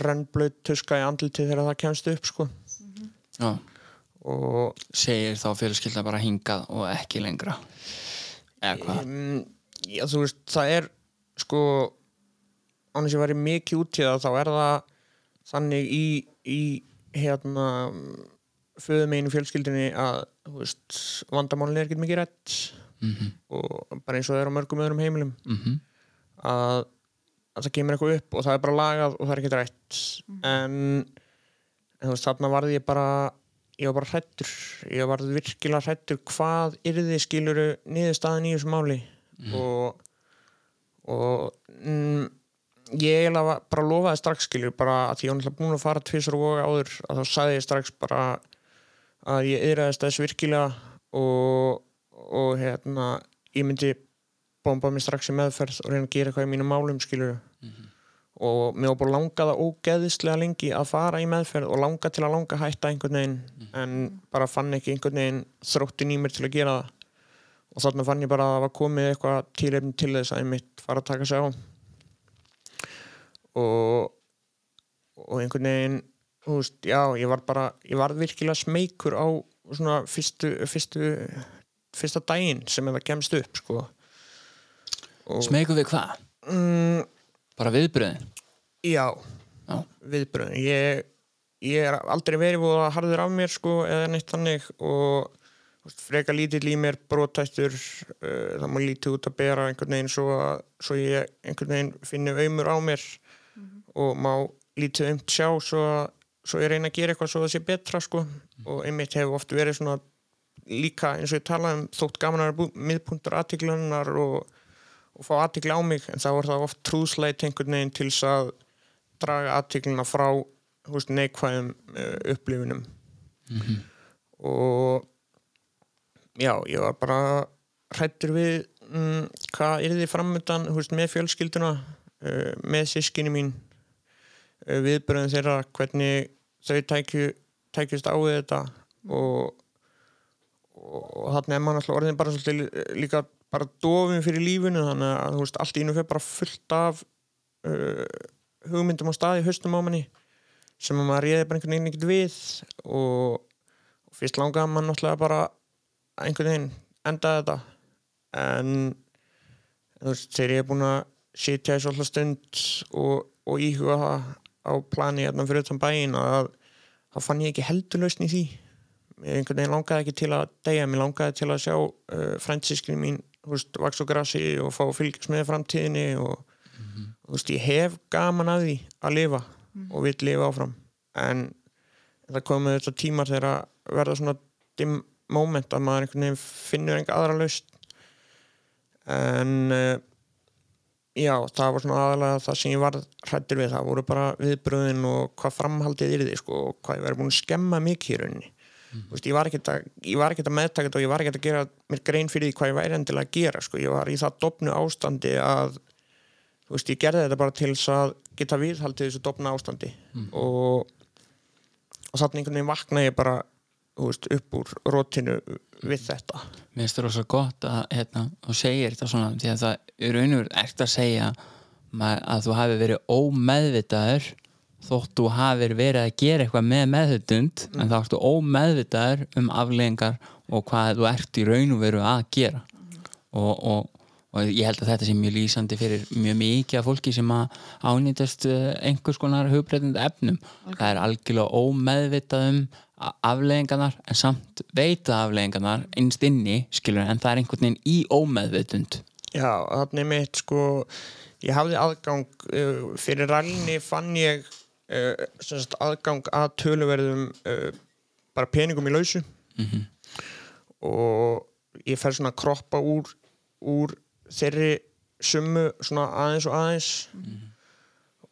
rennblöð tuska í andliti þegar það kemst upp sko. Já. Og segir þá fjölskylda bara hingað og ekki lengra? Eða hvað? Um, já, þú veist, það er sko annars ég væri mikið út í það þá er það þannig í, í hérna föðum einu fjölskyldinni að vandamálin er ekkert mikið rætt mhm, og bara eins og það er á mörgum öðrum heimilum. Mhm, að, að það kemur eitthvað upp og það er bara lagað og það er ekkert rætt en, en þú veist, þarna varði ég bara ég var bara hrættur ég var virkilega hrættur hvað yrði skiluru niðurstaðan í þessu máli. Og og mm, ég eiginlega var- bara lofaði strax skilur bara að því ég var náttúrulega búin að fara tvisar og voga áður að þá sagði ég strax bara að ég yðræðist þess virkilega og, og hérna ég myndi bomba mig strax í meðferð og reyna að gera eitthvað í mínum málum skilur og mér var langað að ógeðislega lengi að fara í meðferð og langa til að langa hætta einhvern veginn en bara fann ekki einhvern veginn þróttin í mér til að gera það. Og þarna fann ég bara að það var komið eitthvað tílefni til þess að ég mitt fara að taka sig á. Og og einhvern veginn þú veist, já, ég var bara ég var virkilega smeykur á svona fyrstu, fyrstu fyrsta daginn sem það kemst upp sko. Og, smegu við hvað? mm, bara viðbröðin? Já, já, viðbröðin. Ég, ég er aldrei verið að harður af mér sko eða neitt þannig og freka lítill í mér brotættur uh, það má lítið út að bera einhvern veginn svo, að, svo ég einhvern veginn finni auðmur á mér og má lítið umt sjá svo, að, svo ég reyna að gera eitthvað svo það sé betra sko. Og einmitt hefur oft verið svona líka eins og ég talaði um þótt gaman að vera miðpunktur aðtiklunar og, og fá aðtikli á mig en þá er það oft trúðslæt einhvern veginn til þess að draga aðtiklina frá veist, neikvæðum uh, upplifunum. Og já, ég var bara hrættur við mm, hvað er þið framöndan veist, með fjölskylduna uh, með sískinni mín uh, viðbröðum þeirra hvernig þau tækju, tækjust á við þetta og, og, þannig er maður alltaf orðin bara svolítið lí- líka bara dofin fyrir lífinu þannig að þú veist, allt í einu fyrir bara fullt af uh, hugmyndum á staði haustum á manni sem að maður réði bara einhvern veginn ekkert við og, og fyrst langaði maður náttúrulega bara einhvern veginn enda þetta. En þú veist, þegar ég er búin að sitja í svolítið stund og, og íhuga það á plani hérna fyrir utan bæinn að þá fann ég ekki heldur lausn í því einhvern veginn langaði ekki til að deyja mér langaði til að sjá uh, frændsískri mín þú veist, vaks og grassi og fá fylgjast með framtíðinni og þú veist, ég hef gaman að því að lifa og vil lifa áfram. En það komið þetta tímar þegar að verða svona dim moment að maður einhvern veginn finnur einhver aðra laust en uh, já, það var svona aðalega það sem ég var hrættur við, það voru bara viðbröðin og hvað framhaldið yrði sko, og hvað ég verið búin að skemma mikið í rauninni Þú veist, ég var ekkert að, að meðtaka þetta og ég var ekkert að gera mér grein fyrir því hvað ég væri endilega að gera sko. ég var í það dopnu ástandi að veist, ég gerði þetta bara til að geta viðhaldið þessu dopna ástandi. Og, og þannig einhvern veginn vakna ég bara veist, upp úr rótinu við þetta. Mér finnst það rosa gott að hérna, þú segir þetta svona því að það er raunur ert að segja að þú hafi verið ómeðvitaður þótt þú hafi verið að gera eitthvað með meðvitund en þá ertu ómeðvitaður um afleðingar og hvað þú ert í raun og veru að gera. Og, og, og ég held að þetta sé mjög lýsandi fyrir mjög mikið af fólki sem að ánýtast uh, einhvers konar hugbreytandi efnum. Það er algjörlega ómeðvitað um a- afleiðingarnar en samt veita afleiðingarnar innst inni skilur en það er einhvern veginn í ómeðvitund. Já, þannig mitt sko ég hafði aðgang uh, fyrir rallinni fann ég aðgang að töluverðum uh, bara peningum í lausu. Og ég fer svona að kroppa úr, úr þeirri summu svona aðeins og aðeins.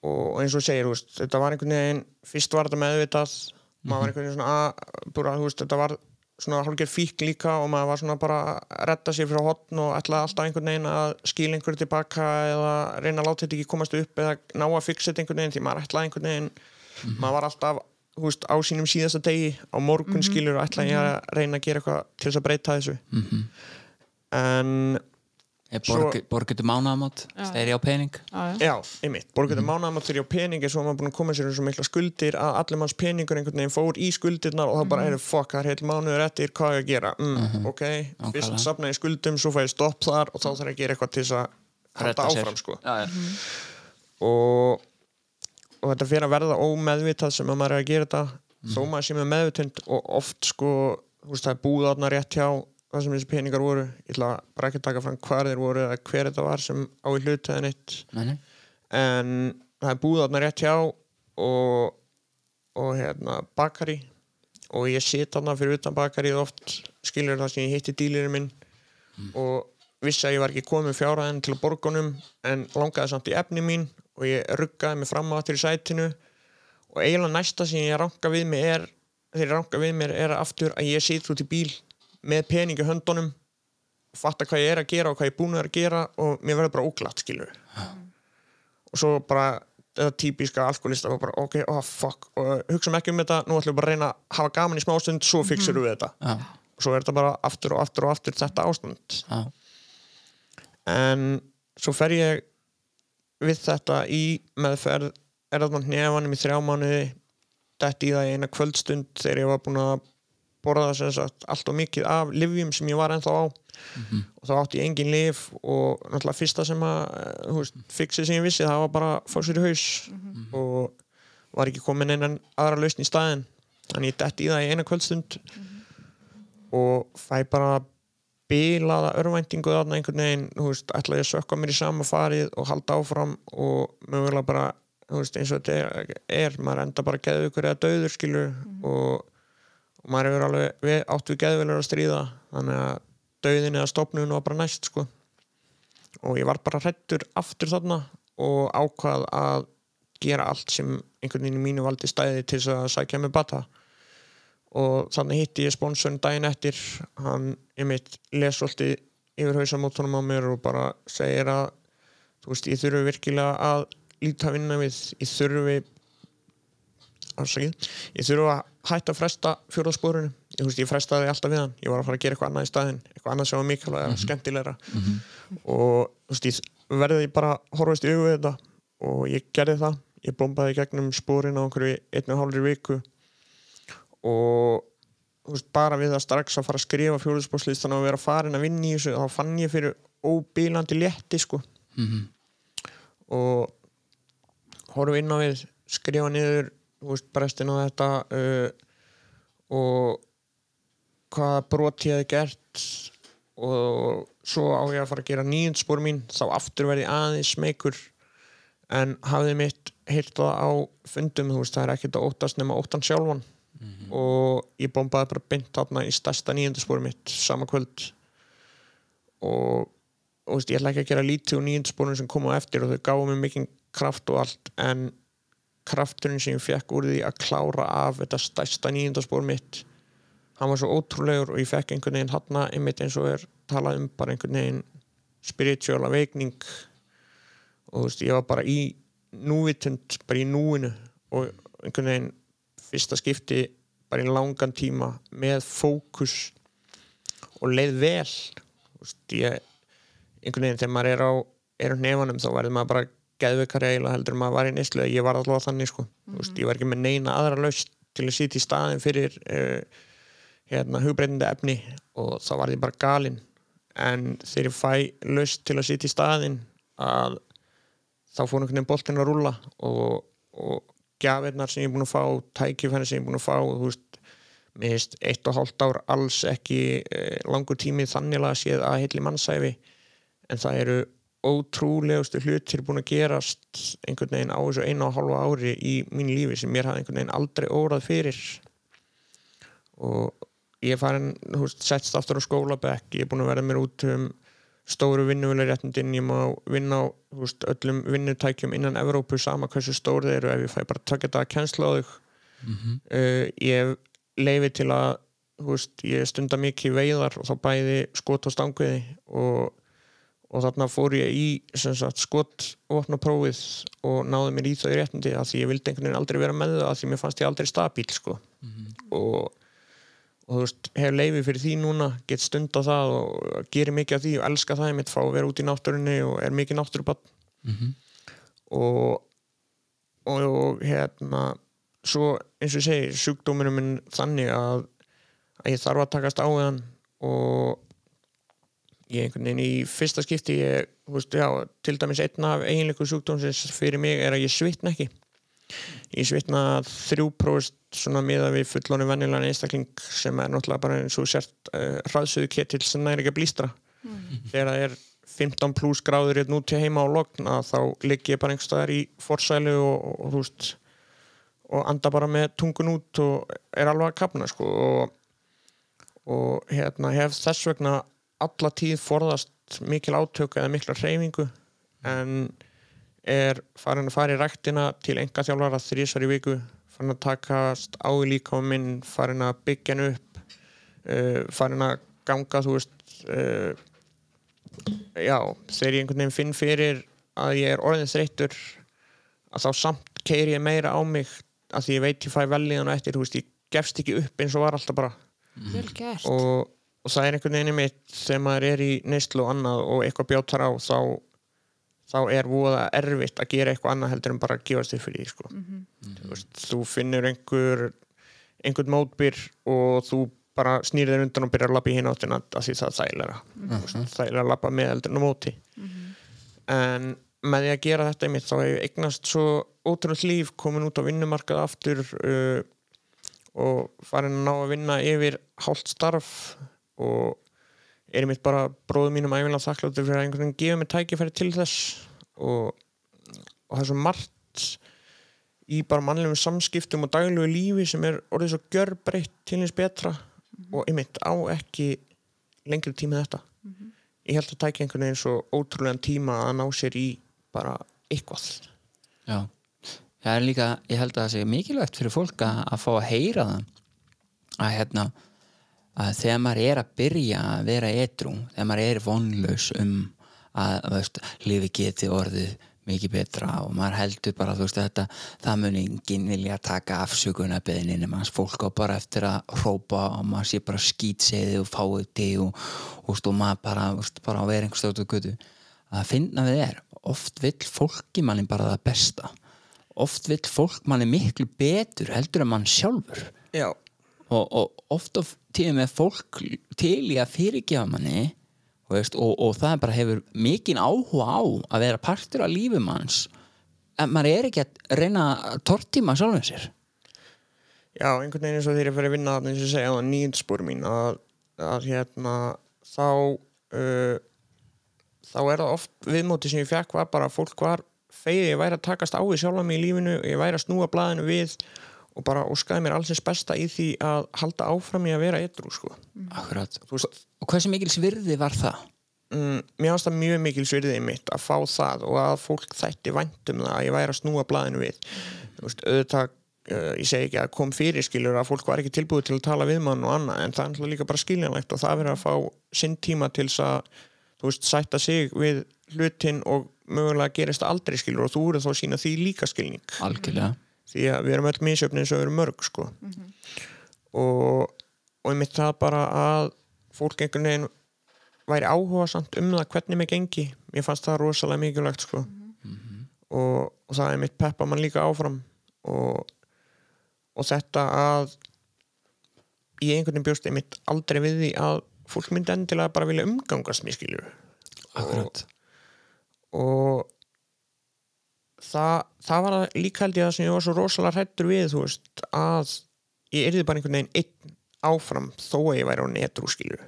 Og eins og segir, veist, þetta var einhvern veginn fyrst var þetta meðvitað. Maður var einhvern veginn svona að bara, þú veist, þetta var svona hálfgerð fík líka og maður var svona bara að redda sér frá hotn og ætlaði alltaf einhvern veginn að skila einhverju tilbaka eða reyna að láta þetta ekki komast upp eða ná að fixa þetta einhvern veginn því maður ætlaði einhvern veginn maður var alltaf veist, á sínum síðasta degi á morgun skilur og ætlaði ég að reyna að gera eitthvað til þess að breyta þessu. En borg, borgetu mánaðamót, þeir ég á pening já, já. Já, einmitt, borgaðu mm. mánaðamátt fyrir á peningi svo var maður búin að koma sér um svo mikla skuldir að allir manns peningur einhvern veginn fór í skuldirnar og það bara er fokk, það er heil mánuður eftir hvað er að gera, mm, ok Nákvæmlega. fyrst safna í skuldum, svo fæði stopp þar og þá þarf að gera eitthvað til þess að sér. áfram sko. já, já. og, og þetta fyrir að verða ómeðvitað sem að maður er að gera þetta Mhm. þó maður sé með meðvitund og oft sko, þú veist, það er búið þarna rétt hjá það sem þessi peningar voru ég ætla bara ekki að taka fram hvar þeir voru eða hver þetta var sem á í hlutaðin eitt. En það er búið þarna rétt hjá og, og hérna bakari. Og ég sit þarna fyrir utan bakarið oft skilur það sem ég hitti dílirinn minn. Og vissi að ég var ekki komið fjárhæðin til borgunum en langaði samt í efni mín og ég ruggaði mig fram á aftur í sætinu. Og eiginlega næsta sem ég ranka við mig er þegar ég ranka við mér er aftur að ég sit út í bíl með peningi höndunum og fatta hvað ég er að gera og hvað ég er búin að gera og mér verður bara óglatt skilur og svo bara þetta típiska alkoholista var bara ok, oh fuck og hugsaum ekki um þetta, nú ætlum við bara að reyna að hafa gaman í smástund, svo fixir við þetta. Já, og svo er þetta bara aftur og aftur og aftur þetta ástand. Já, en svo fer ég við þetta í meðferð er þarna hnefanum í þrjá mánuði dætt í það eina kvöldstund þegar ég var búin að borða sem sagt allt og mikið af livjum sem ég var ennþá á. Og þá átti ég engin liv og náttúrulega fyrsta sem að eh, veist, fixið sem ég vissi það var bara að fá sér í haus. Og var ekki komin einan aðra lausn í staðin þannig ég dætt í það í eina kvöldstund. Og fæ bara bilaða örvæntingu þarna einhvern veginn, þú veist, ætla ég að sökka mér í sama farið og halda áfram og mögulega bara, þú veist, eins og þetta er, er maður enda bara geðu ykkur eða döður skilur og, og maður hefur alveg við, átt við geðvelur að stríða þannig að döðin eða stopnun var bara næst sko. Og ég var bara hrættur aftur þarna og ákvað að gera allt sem einhvern veginn í mínu valdi stæði til þess að sækja mig bata. Og þannig hitti ég sponsorinn daginn eftir. Hann einmitt les svolítið yfir hausamótunum á mér og bara segir að þú veist, ég þurfi virkilega að líta vinna við, ég þurfi afsakið, ég þurfi að hætta að fresta fjóðasporinu ég, ég frestaði alltaf við hann, ég var að fara að gera eitthvað annað í staðinn, eitthvað annað sem var mikilvæg mm skemmtilegra. Og þú veist, ég verði bara að horfast í augu við þetta. Og ég gerði það. Ég bombaði gegnum sporin á einhverju einu og hálfri viku. Og veist, bara við að strax að fara að skrifa fjóðspórslistan og vera farin að vinna í þessu þá fann ég fyrir óbílandi létti sko. Og horfa inn á við skrifa niður veist, brestin á þetta uh, og hvaða brot ég hefði gert og svo á ég að fara að gera nýjundspor mín þá aftur verði aðeins smeykur en hafði mitt hýrt það á fundum, þú veist, það er ekkert að óttast nema óttan sjálfan. Og ég bombaði bara beint þarna í stærsta nýjundspor mitt sama kvöld. Og, og veist, ég ætla ekki að gera lítið úr nýjundsporun sem kom á eftir og þau gáðu mér mikinn kraft og allt en krafturinn sem ég fekk úr því að klára af þetta stærsta nýjundaspor mitt. Hann var svo ótrúlegur og ég fekk einhvern veginn hann einmitt eins og er talað um bara einhvern veginn spiritual awakening. Og þú veist ég var bara í núvitund, bara í núinu og einhvern veginn fyrsta skipti bara í langan tíma með fókus og leið vel. Þú veist, ég, einhvern veginn þegar maður er á er á nefanum þá verður maður bara geðveikari eiginlega heldur maður var í neyslu ég var alltaf þannig sko. Þú veist, ég var ekki með neina aðra laust til að sitja í staðin fyrir uh, hérna, hugbreytandi efni og þá var ég bara galinn. En þegar ég fæ löst til að sitja í staðinn að þá fór einhvern veginn boltinn að rúlla og, og gjafirnar sem ég er búin að fá tækifæri sem ég er búin að fá þú veist, mér finnst eitt og hálft ár alls ekki eh, langur tími þannig að séð að heitli mannsæfi en það eru ótrúlegustu hlutir búin að gerast einhvern veginn á þessu einu og hálfa ári í mín lífi sem mér hafði einhvern veginn aldrei órað fyrir. Og ég er farin, settst aftur á skólabekk, ég er búin að verða mér út um stóru vinnuveluréttindin ég má vinna á veist, öllum vinnutækjum innan Evrópu sama hversu stór þeir eru ef ég fæ bara takk þetta að kjensla á þau. Uh, ég leifi til að veist, ég stunda mikið veiðar og þá bæði skot og stanguði og, og þarna fór ég í sem sagt, skot og náði mér í þau réttindi að því ég vildi einhvern veginn aldrei vera með það að því mér fannst ég aldrei stabíl sko. og og þú veist, hef leiði fyrir því núna get stund á það og gerir mikið af því og elska það, ég mitt fá að vera út í náttúrunni og er mikið náttúrubann og, og og hérna svo eins og ég segi, sjúkdóminu minn þannig að, að ég þarf að takast á hann og ég einhvern veginn í fyrsta skipti ég, veist, já, til dæmis einn af eiginleiku sjúkdómsins fyrir mig er að ég svitna ekki. Ég svitna þrjú prófist svona miða við fullónu vennilegan einstakling sem er náttúrulega bara eins og sért uh, hraðsöðu ketill sem næri ekki að blístra. Þegar það er 15 pluss gráður hérna út til heima á logn að þá ligg ég bara einhverstaðar í forsælu og, og, og þú veist og anda bara með tungun út og er alveg að kapna sko og, og hérna hef þess vegna alla tíð forðast mikil átök eða mikla hreyfingu en er farin að fara í ræktina til enga þjálfara þrísar í viku farin að takast á í líka minn farin að byggja hann upp uh, farin að ganga þú veist uh, já, þegar ég einhvern veginn finn fyrir að ég er orðin þreyttur að þá samt keiri ég meira á mig að því ég veit ég fæ vel í hann og eftir, þú veist, ég gefst ekki upp eins og var alltaf bara. Gert. Og, og það er einhvern veginn mitt þegar maður er í neyslu og annað og eitthvað bjótar á þá, þá er voða erfitt að gera eitthvað annað heldur en bara að gefast þér fyrir því sko. þú, veist, þú finnur einhver einhvern mótbyr og þú bara snýrið þér undan og byrjar að labba í hinn áttina af því það þægilega mm það er að labba með heldur en á móti. En með því að gera þetta einmitt þá hef ég eignast svo ótrúlega líf komin út á vinnumarkað aftur uh, og farin að ná að vinna yfir hálft starf og er einmitt bara bróðum mínum æfinlega þakkláttur fyrir að einhvern veginn gefa mér tækifæri til þess og, og það er svo margt í bara mannlegum samskiptum og daglegu lífi sem er orðið svo gjörbreytt til hins betra og einmitt á ekki lengri tíma þetta. Ég held að tækja einhvern veginn svo ótrúlegan tíma að ná sér í bara eitthvað. Já, það er líka, ég held að það sé mikilvægt fyrir fólk að, að fá að heyra það. Að hérna að þegar maður er að byrja að vera edrú, þegar maður er vonlaus um að, veist, lífi geti orðið mikið betra og maður heldur bara, veist, þetta það mun enginn vilja taka afsökunarbeðinni nema hans fólk á bara eftir að hrópa og maður sé bara skýtseði og fáið til og, og, og, maður bara, veist, bara og götu. Að finna við er oft vill fólki manni bara það besta. Oft vill fólk manni miklu betur heldur en mann sjálfur. Já, og, og oft of tíðum er fólk til í að fyrirgefa manni veist, og, og það bara hefur mikinn áhuga á að vera partur af lífum hans en maður er ekki að reyna að tortíma sjálfum sér. Já, einhvern veginn eins og þegar ég fyrir að vinna eins og segja á nýjendspor mín að, að hérna þá uh, þá er það oft viðmóti sem ég fekk var bara að fólk var feið ég væri að takast á við sjálfa mig í lífinu ég væri að snúa blaðinu við og bara óskaði mér allsins besta í því að halda áfram í að vera edru sko. Akkurat, veist, og hversu mikil svirði var það? mm, mér finnst það mjög mikil svirðið mitt að fá það og að fólk þætti væntum það að ég væri að snúa blaðinu við veist, auðvitað uh, ég segi ekki að kom fyrir skilur að fólk var ekki tilbúið til að tala við mann og annað en það er líka bara skiljanlegt og það verður að fá sinn tíma til þess að veist, sætta sig við hlutin og mögulega gerist aldrei skilur og þú eru þá að sína því líka skilning Algjörlega því að við erum öll misjöfni eins og við erum mörg sko. og og einmitt það bara að fólk einhvern veginn væri áhuga samt um það hvernig mig gengi mér fannst það rosalega mikilvægt sko. og, og það er mitt peppa mann líka áfram og, og þetta að ég einhvern veginn bjóst einmitt aldrei við því að fólk myndi endilega bara vilja umgangast mér skilju og það, það var það líka held ég það sem ég var svo rosalega hrættur við veist að ég erði bara einhvern veginn einn áfram þó að ég væri á netrú skilju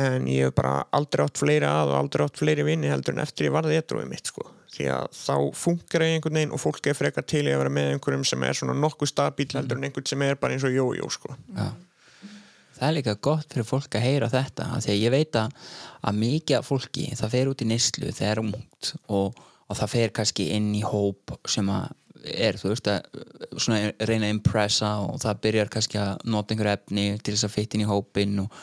en ég hef bara aldrei átt fleiri að og aldrei átt fleiri vinni heldur en eftir ég varði etruðið mitt sko. því að þá funkar ég einhvern veginn og fólk er frekar til í að vera með einhverjum sem er svona nokkuð stabíl heldur en einhvern sem er bara eins og jójó sko. já Það er líka gott fyrir fólk að heyra þetta því að ég veit að, að mikið af fólki það fer út í neyslu þegar er ungt og, og það fer kannski inn í hóp sem að er, þú veist að svona reyna að impressa og það byrjar kannski að nota einhver efni til þess að fytta inn í hópin og,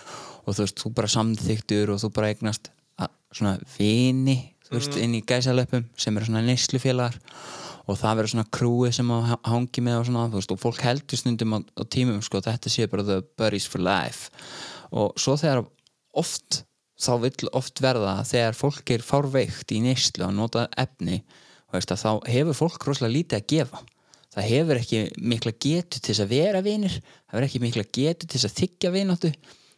og þú veist, þú bara samþyktur og þú bara eignast að, svona vini þú veist, inn í gæsalöpum sem eru svona neyslufélagar. Og það verður svona krúi sem að ha- hangi með og svona, þú veist, og fólk heldur stundum á, á tímum, sko, þetta sé bara the buddies for life. Og svo þegar oft, þá vill oft verða að þegar fólk er fárveikt í neyslu að nota efni veist, að þá hefur fólk rosalega lítið að gefa. Það hefur ekki mikla getu til þess að vera vinir það hefur ekki mikla getu til þess að þykja vináttu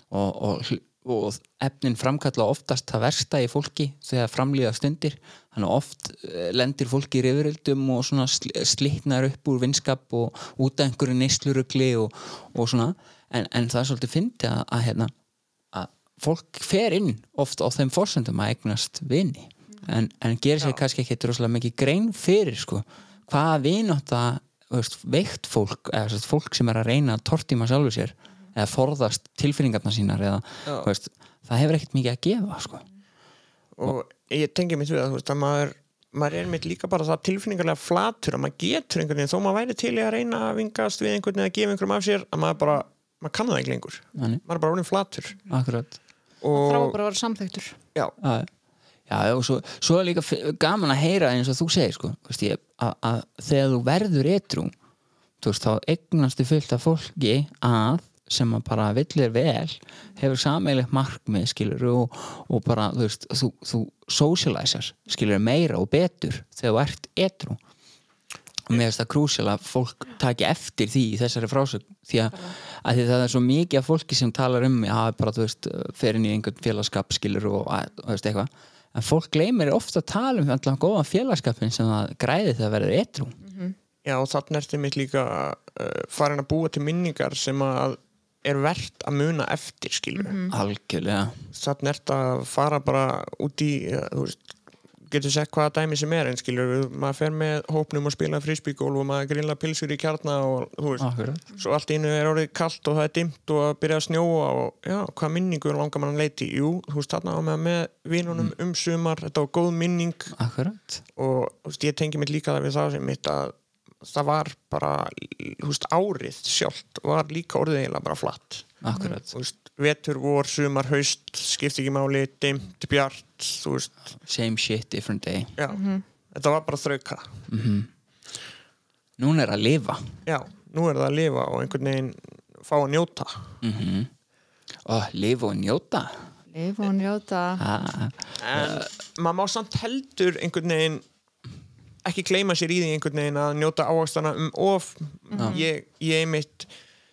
og, og, og efnin framkalla oftast það versta í fólki þegar framlýða stundir. Þannig að oft eh, lendir fólki í rifrildum og svona sl slitnar upp úr vinskap og út af einhverju neyslurugli og, og svona. En, en það er svolítið fyndi að, að, hérna, að fólk fer inn oft á þeim forsendum að eignast vini. En, en gerir sér kannski ekki droslega mikið grein fyrir sko hvaða vinátt að veikt fólk eða sagt, fólk sem er að reyna að tortíma sjálfur sér eða forðast tilfinningarna sínar eða, Já. veist, það hefur ekkert mikið að gefa sko. og ég tengi mitt við að, veist, að maður, maður er mitt líka bara það tilfinningarlega flatur að maður getur einhvern veginn þó maður væri til að reyna að vingast við einhvern veginn að gefa einhverjum af sér að maður bara, maður kann það ekki lengur. Þannig, maður er bara orðin flatur. Akkurat þrá og bara að vera samþektur já, Já, já, og svo, svo er líka gaman að heyra eins og þú segir sko, ég, að, að þegar þú verður veist, þá eignastu fullt af fólki að sem að bara villir vel hefur sameigilegt markmið skilur og, og bara þú veist þú, þú socializar skilur meira og betur þegar þú ert etru og mér finnst það krúsjál að fólk taki eftir því í þessari frásögn. Því að, að því það er svo mikið af fólki sem talar um að bara þú veist fer inn í einhvern félagskap skilur og, og veist eitthvað. En fólk gleymir ofta að tala um allan góðan félagskapin sem það græði þegar verður etru já og þannig ertu mitt líka uh, farin að búa til minningar sem að er verðt að muna eftir skilur algjörlega. Þannig ertu að fara bara út í uh, þú veist, getur sett hvaða dæmi sem er en skilur, maður fer með hópnum og spila frísbygólf og maður grilla pilsur í kjarna og þú veist, Akkurat. svo allt einu er orðið kallt og það er dimmt og að byrja að snjóa og já, hvað minningur langar mann að leiti jú, þú veist, þarna á með, með vinunum um sumar, þetta var góð minning. Akkurat. Og þú veist, ég tengi mitt líka það við það sem mitt að það var bara, þú veist, árið sjálft var líka orðið eiginlega bara flatt akkurat. Þú veist, vetur, vor, sumar, haust skipti ekki máli, dimmt, bjart þú veist, same shit, different day. Já þetta var bara þrauka. Núna er að lifa. Já, nú er það að lifa og einhvern veginn fá að njóta. Mm og lifa og njóta? Lifa og njóta. Ah, en maður má samt heldur einhvern veginn ekki gleyma sér í því einhvern veginn að njóta ávakstana um of. Ég, ég mitt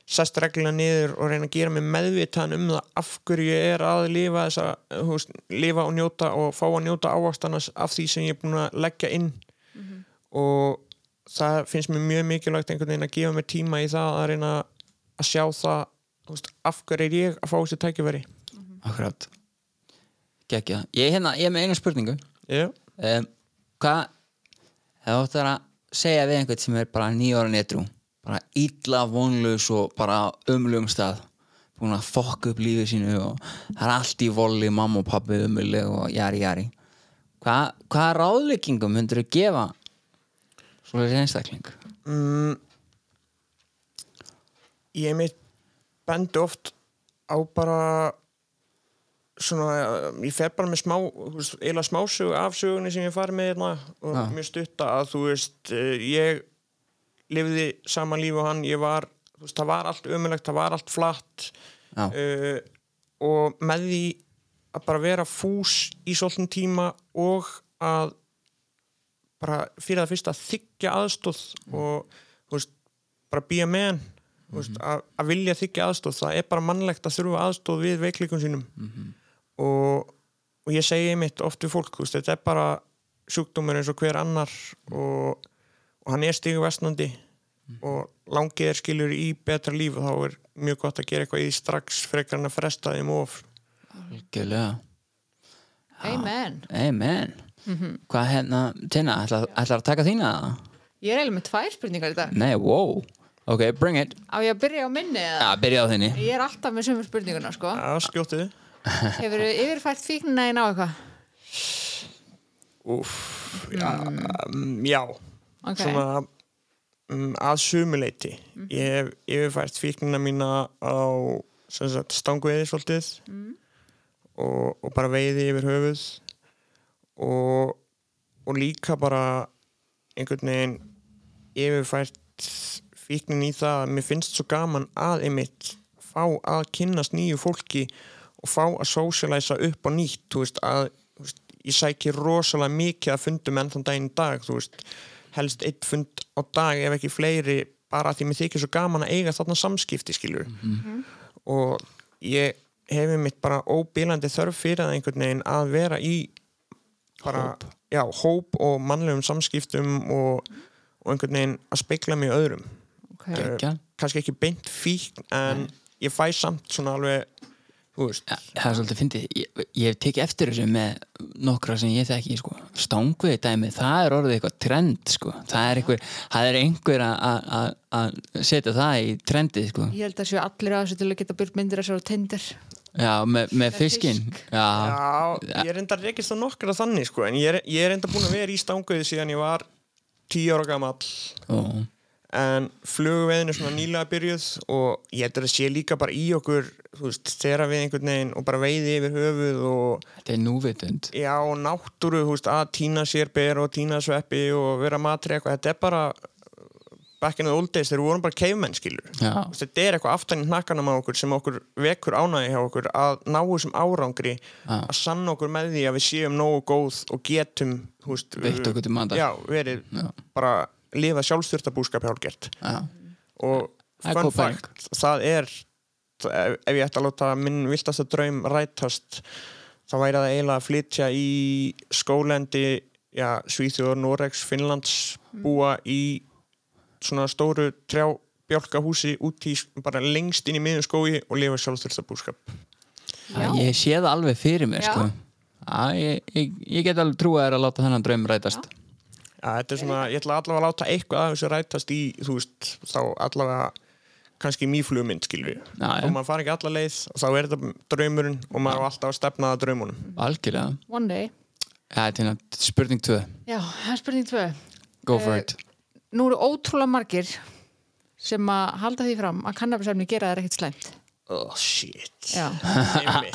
sest reglulega niður og reyna að gera mig meðvitaðan um það af hverju ég er að lifa þessa, þú veist, lifa og njóta og fá að njóta ávakstana af því sem ég er búin að leggja inn. Og það finnst mér mjög mikilvægt einhvern veginn að gefa mér tíma í það að reyna að sjá það veist, af hverju er ég að fá þessi tækifæri. Akkurat. Gekja. ég, er hérna, ég er með einu spurningu. Já, um, hvað það áttu að segja við einhvern sem er bara nýjóra netru bara illa vonlaus og bara umlugum stað. Búin að fokka upp lífið sínu og það er allt í voli mamma og pappi umulig og jari jari. Hva, hvaða ráðleggingum myndir þú gefa svoleiðis einstakling? Mm, ég mitt bendi oft á bara svona, ég fer bara með smá eiginlega smásögu af sögunni sem ég farið með hérna og Já. mjög stutta að þú veist eh, ég lifði sama líf og hann. Ég var, þú veist, það var allt ömulegt það var allt flatt. Uh, og með því að bara vera fús í svolítinn tíma og að bara fyrir það fyrst að þykja aðstóð og þú veist, bara býja með hann mm veist, að, að vilja þykja aðstóð það er bara mannlegt að þurfa aðstóð við veikleikum sínum. Og, og ég segi mitt oft við fólk veist, þetta er bara sjúkdómur eins og hver annar og, og hann er stígu vestnandi og langið er skilur í betra líf og þá er mjög gott að gera eitthvað í því strax frekar en að fresta þeim of. Algjörlega. Amen. Amen. Hvað hérna, Tina, ætlar, ætlar að taka þína? Ég er eiginlega með tvær spurningar í dag. Nei, wow. Ok, bring it. Á ég að byrja á minni eða? Já, byrja á þinni. Ég er alltaf með sömu spurninguna sko. Já, skjótið Hefur yfirfært fíknina einn á eitthvað? Úf, já, mm. já Ok. svona um, að sumuleiti ég hef yfirfært fíknina mína á sem sagt, stangveiði svolítið og, og bara veiði yfir höfuð og, og líka bara einhvern veginn yfirfært fíknin í það að mér finnst svo gaman að einmitt fá að kynnast nýju fólki og fá að socialæsa upp á nýtt veist, að veist, ég sæki rosalega mikið að fundum enn þann daginn dag þú veist, helst eitt fund á dag ef ekki fleiri bara því mér þykir svo gaman að eiga þarna samskipti skilur og ég hefi mitt bara óbílandi þörf fyrir það einhvern veginn að vera í bara, já, hóp og mannlegum samskiptum og, og einhvern veginn að speikla í öðrum. Okay. Gekkja. kannski ekki beint fíkn en ég fæ samt svona alveg Ja, það er svolítið fyndið. Ég, ég hef tekið eftir þessu með nokkra sem ég þekki sko. stangvið dæmi, það er orðið eitthvað trend sko. það er einhver, það er einhver að- að að- að setja það í trendið sko. Ég held að séu allir að þessu til að geta byrjt myndir að sér á Tinder. Já, með, með fiskinn. já, já, ég er enda rekist á nokkra þannig sko, en ég er, ég er enda búin að vera í stanguði síðan ég var tíu ára gamall. Og, en flugveiðin er svona nýlega byrjuð og ég heldur að sé líka bara í okkur þú veist, þegar við einhvern veginn og bara veiði yfir höfuð og þetta er núvitund já, og náttúru, þú veist, að tína sér ber og tína sveppi og vera matri eitthvað, þetta er bara back in the old days, þegar við vorum bara cavemenn skilur þetta er eitthvað aftan í hnakkanum á okkur sem okkur vekur ánægi hjá okkur að ná þessum árangri Já. að sanna okkur með því að við séum nógu góð og getum þú veist, Veitt okkur til matar. já, verið Já. bara lifa sjálfstyrtabúskap hjálgert já, og Það er fun fact, það er ef, ég ætti að láta minn viltasta draum rætast þá væri það eiginlega að flytja í skólendi já, Svíþjóður, Noregs, Finnlands búa í svona stóru trjá bjálkahúsi út í bara lengst inn í miðjum skói og lifa sjálfstyrtabúskap Já. ég sé það alveg fyrir mér sko. já, ég, ég, ég get alveg trúið að láta þennan draum rætast. Já, þetta er svona, ég ætla allavega að láta eitthvað af þessu rætast í, þú veist, þá allavega kannski mýflugmynd, skilur við. Já, já. Og maður fari ekki alla leið og þá er þetta draumurinn og maður á alltaf að stefna að draumunum. algjörlega One day ja, þetta er spurning 2 Já, það er spurning tvö go for Eh, it Nú eru ótrúlega margir sem að halda því fram að kannabisefni gera þær ekkert slæmt Oh, shit. Já, [LAUGHS] Einmitt.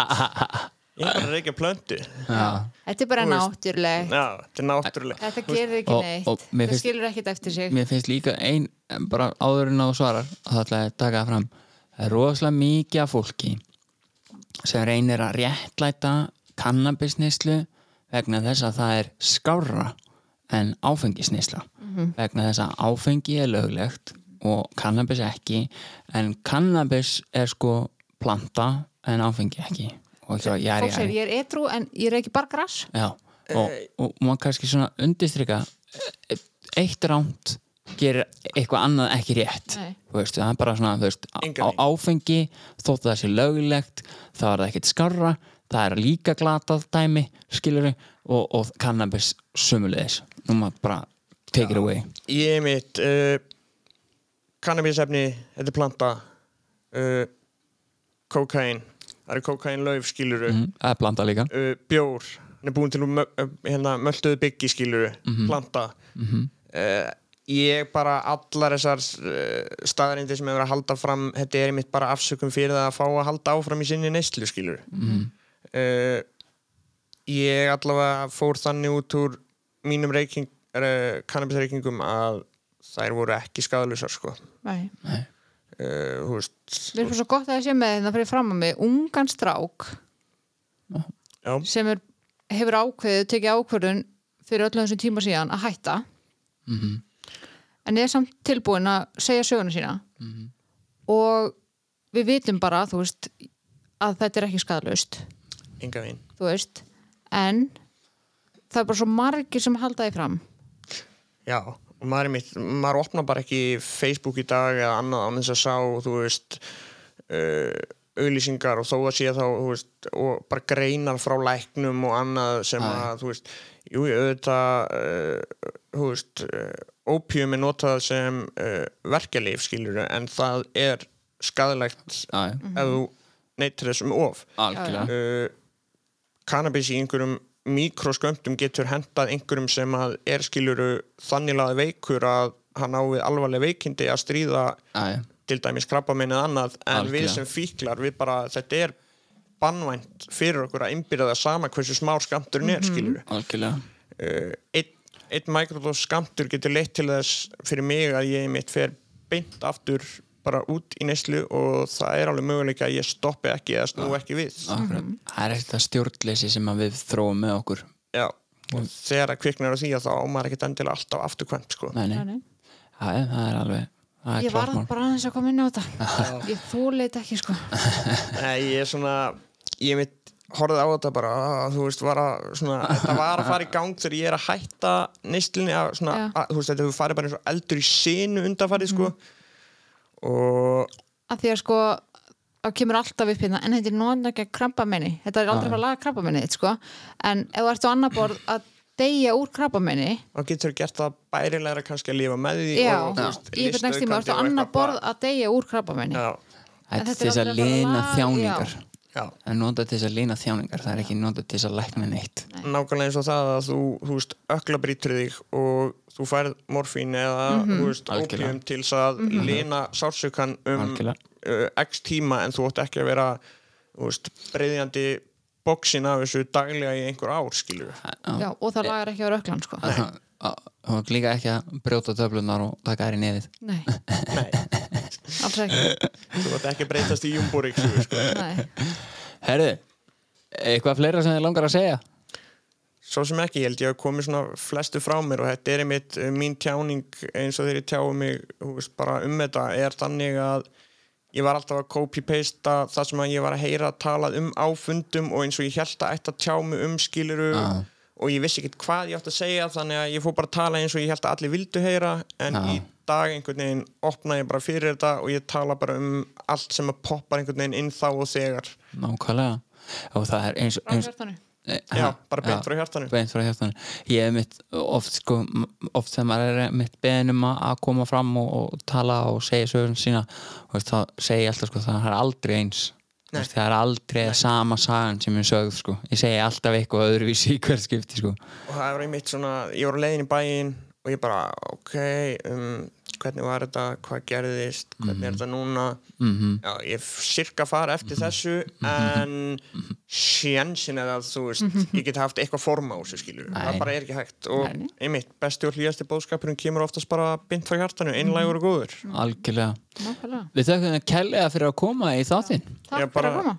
Ég er bara að reykja plöntu. já. Þetta er bara náttúrulega Já, þetta er náttúrulega. Þetta gerir ekki Og- neitt. og mér Það finnst- skilur ekkert eftir sig. Mér finnst líka ein bara áður en á svarar og það ætla ég að taka fram. Það er rosalega mikið af fólki sem reynir að réttlæta kannabisnislu vegna þess að það er skárra en áfengisnisla vegna þess að áfengi er löglegt og kannabis ekki en kannabis er sko planta en áfengi ekki og ekki að jæri Fólk segir ég er etru en ég er ekki bara Já, og, og maður kannski svona undistrykka eitt ránt gerir eitthvað annað ekki rétt. Veist, það er bara svona veist, á, áfengi þótt það sé löglegt þá er það ekkert skarra það er líka glatað dæmi skilur og, og cannabis sumulegis nú maður bara take it away. Ég mitt, uh, kannabisefni, þetta er planta, uh, kókain, það eru kókain lauf, skiluru. mm, það er blanda líka. Uh, bjór. Hann er búin til mö, hérna, mölduðu byggi skilur planta. Uh, ég bara allar þessar uh, staðarindir sem hefur að halda fram þetta er einmitt bara afsökum fyrir það að fá að halda áfram í sinni neyslu skilur uh, ég allavega fór þannig út úr mínum reyking, uh, kannabisreykingum að þær voru ekki skadalusar sko. Nei. Uh, þú veist Mér finnst svo gott að það sé með þetta fyrir fram að mig ungan strák já, sem er, hefur ákveðið tekið ákveðun fyrir öllum þessum tíma síðan að hætta. En er samt tilbúin að segja söguna sína. Og við vitum bara þú veist að þetta er ekki skadalaust enga veist en það er bara svo margir sem halda því fram. Já, maður er mitt, maður opnar bara ekki Facebook í dag eða annað án þess að sá, þú veist uh, auglýsingar og þó að sé þá, veist, og bara greinar frá læknum og annað sem Æ. að, þú veist, jú, auðvitað uh, þú veist, uh, opium er notað sem uh, verkjalif, skilur en það er skadalegt ef þú neytir þessum of. Algjörlega. Uh, cannabis í einhverjum mikroskömmtum getur hendað einhverjum sem að er skiluru þannig laði veikur að hann á við alvarleg veikindi að stríða já, til dæmis krabbaminn eða annað en við Algjörlega. sem fíklar, við bara, þetta er bannvænt fyrir okkur að innbyrða það sama hversu smá skamturinn er, skiluru algjörlega. Uh, einn ein mikrodós skamtur getur leitt til þess fyrir mig að ég mitt fer beint aftur bara út í neyslu og það er alveg möguleika að ég stoppi ekki eða snú ekki við. Akkurat. Það er þetta stjórnleysi sem við þróum með okkur. Já, og þegar það kviknar á því að þá á maður ekkert endilega alltaf afturkvæmt sko. Nei, nei, Já, já, það er alveg það er ég var bara aðeins að koma inn á þetta. Ég þúleit ekki sko. [LAUGHS] Nei, ég er svona ég mitt horfði á þetta bara þú veist, var að svona, þetta var að fara í gang þegar ég er að hætta neyslinni að, svona, að, þú veist, þetta hefur farið bara eins og eldur í sinu undanfarið sko. Og að því að sko það kemur alltaf upp hérna en þetta er nóðan ekki krabbamenni þetta er aldrei að fara að laga krabbamenni þitt, sko. en ef þú ert á annar borð að deyja úr krabbamenni þá getur gert það bærilegra kannski að lifa með því já, og, þú í eitthvað næst tíma listaukandi ert á og annar borð að deyja úr krabbamenni Já, En Þetta er þess að að að laga- þjáningar. Já Það er notað til þess að lina þjáningar Það er ekki notað til þess að lækna neitt. Nákvæmlega eins og það að þú, þú veist, ökla brýtur þig og þú færð morfín eða Mhm. þú veist, opium til þess að lina sársökan um uh, x tíma en þú átt ekki að vera þú veist, breyðjandi bóksin af þessu daglega í einhver ár skilur já, og það lagar ekki á röklan sko. Þú er líka ekki að brjóta töflunar og taka þær í nefið nei, [LAUGHS] Nei, alls ekki þú átt ekki að breytast í jumborik sko. nei. Herðu, eitthvað fleira sem þið langar að segja? svo sem ekki, ég held ég að komi svona flestu frá mér og þetta er einmitt uh, mín tjáning eins og þegar ég tjáu mig veist, bara um þetta er þannig að ég var alltaf að copy-pasta það sem að ég var að heyra talað um á fundum og eins og ég held að að tjá mig um skiluru Já. Og ég vissi ekkert hvað ég átti að segja þannig að ég fór bara að tala eins og ég held að allir vildu heyra en Já. í dag einhvern veginn opna ég bara fyrir þetta og ég tala bara um allt sem að poppar einhvern veginn inn þá og þegar. Nákvæmlega. Og það er eins, hjartanu. Eh, já, bara beint já, frá hjartanu. Beint frá hjartanu. Ég hef mitt oft sko oft þegar maður er mitt beðinum að koma fram og, og tala og segja sögum sína og veist, þá segi ég alltaf sko það er aldrei eins Þú veist, það er aldrei sama sagan sem ég sögð sko. Ég segi alltaf eitthvað öðruvísi í hver skipti sko. Og það var einmitt svona, ég var á leiðin í bæinn og ég bara, ok um, hvernig var þetta, hvað gerðist hvernig er þetta núna? Mhm. já, ég sirka fara eftir þessu en sjensin er að þú veist, ég get haft eitthvað forma á þessu skilur, Nei. það bara er ekki hægt og Nei. einmitt, besti og hlýjasti bóðskapurinn kemur oftast bara bynd frá hjartanu, einlægur og góður. Algjörlega. Nákvæmlega. Við þökkum það kærlega fyrir að koma í þáttinn. Takk bara- fyrir að koma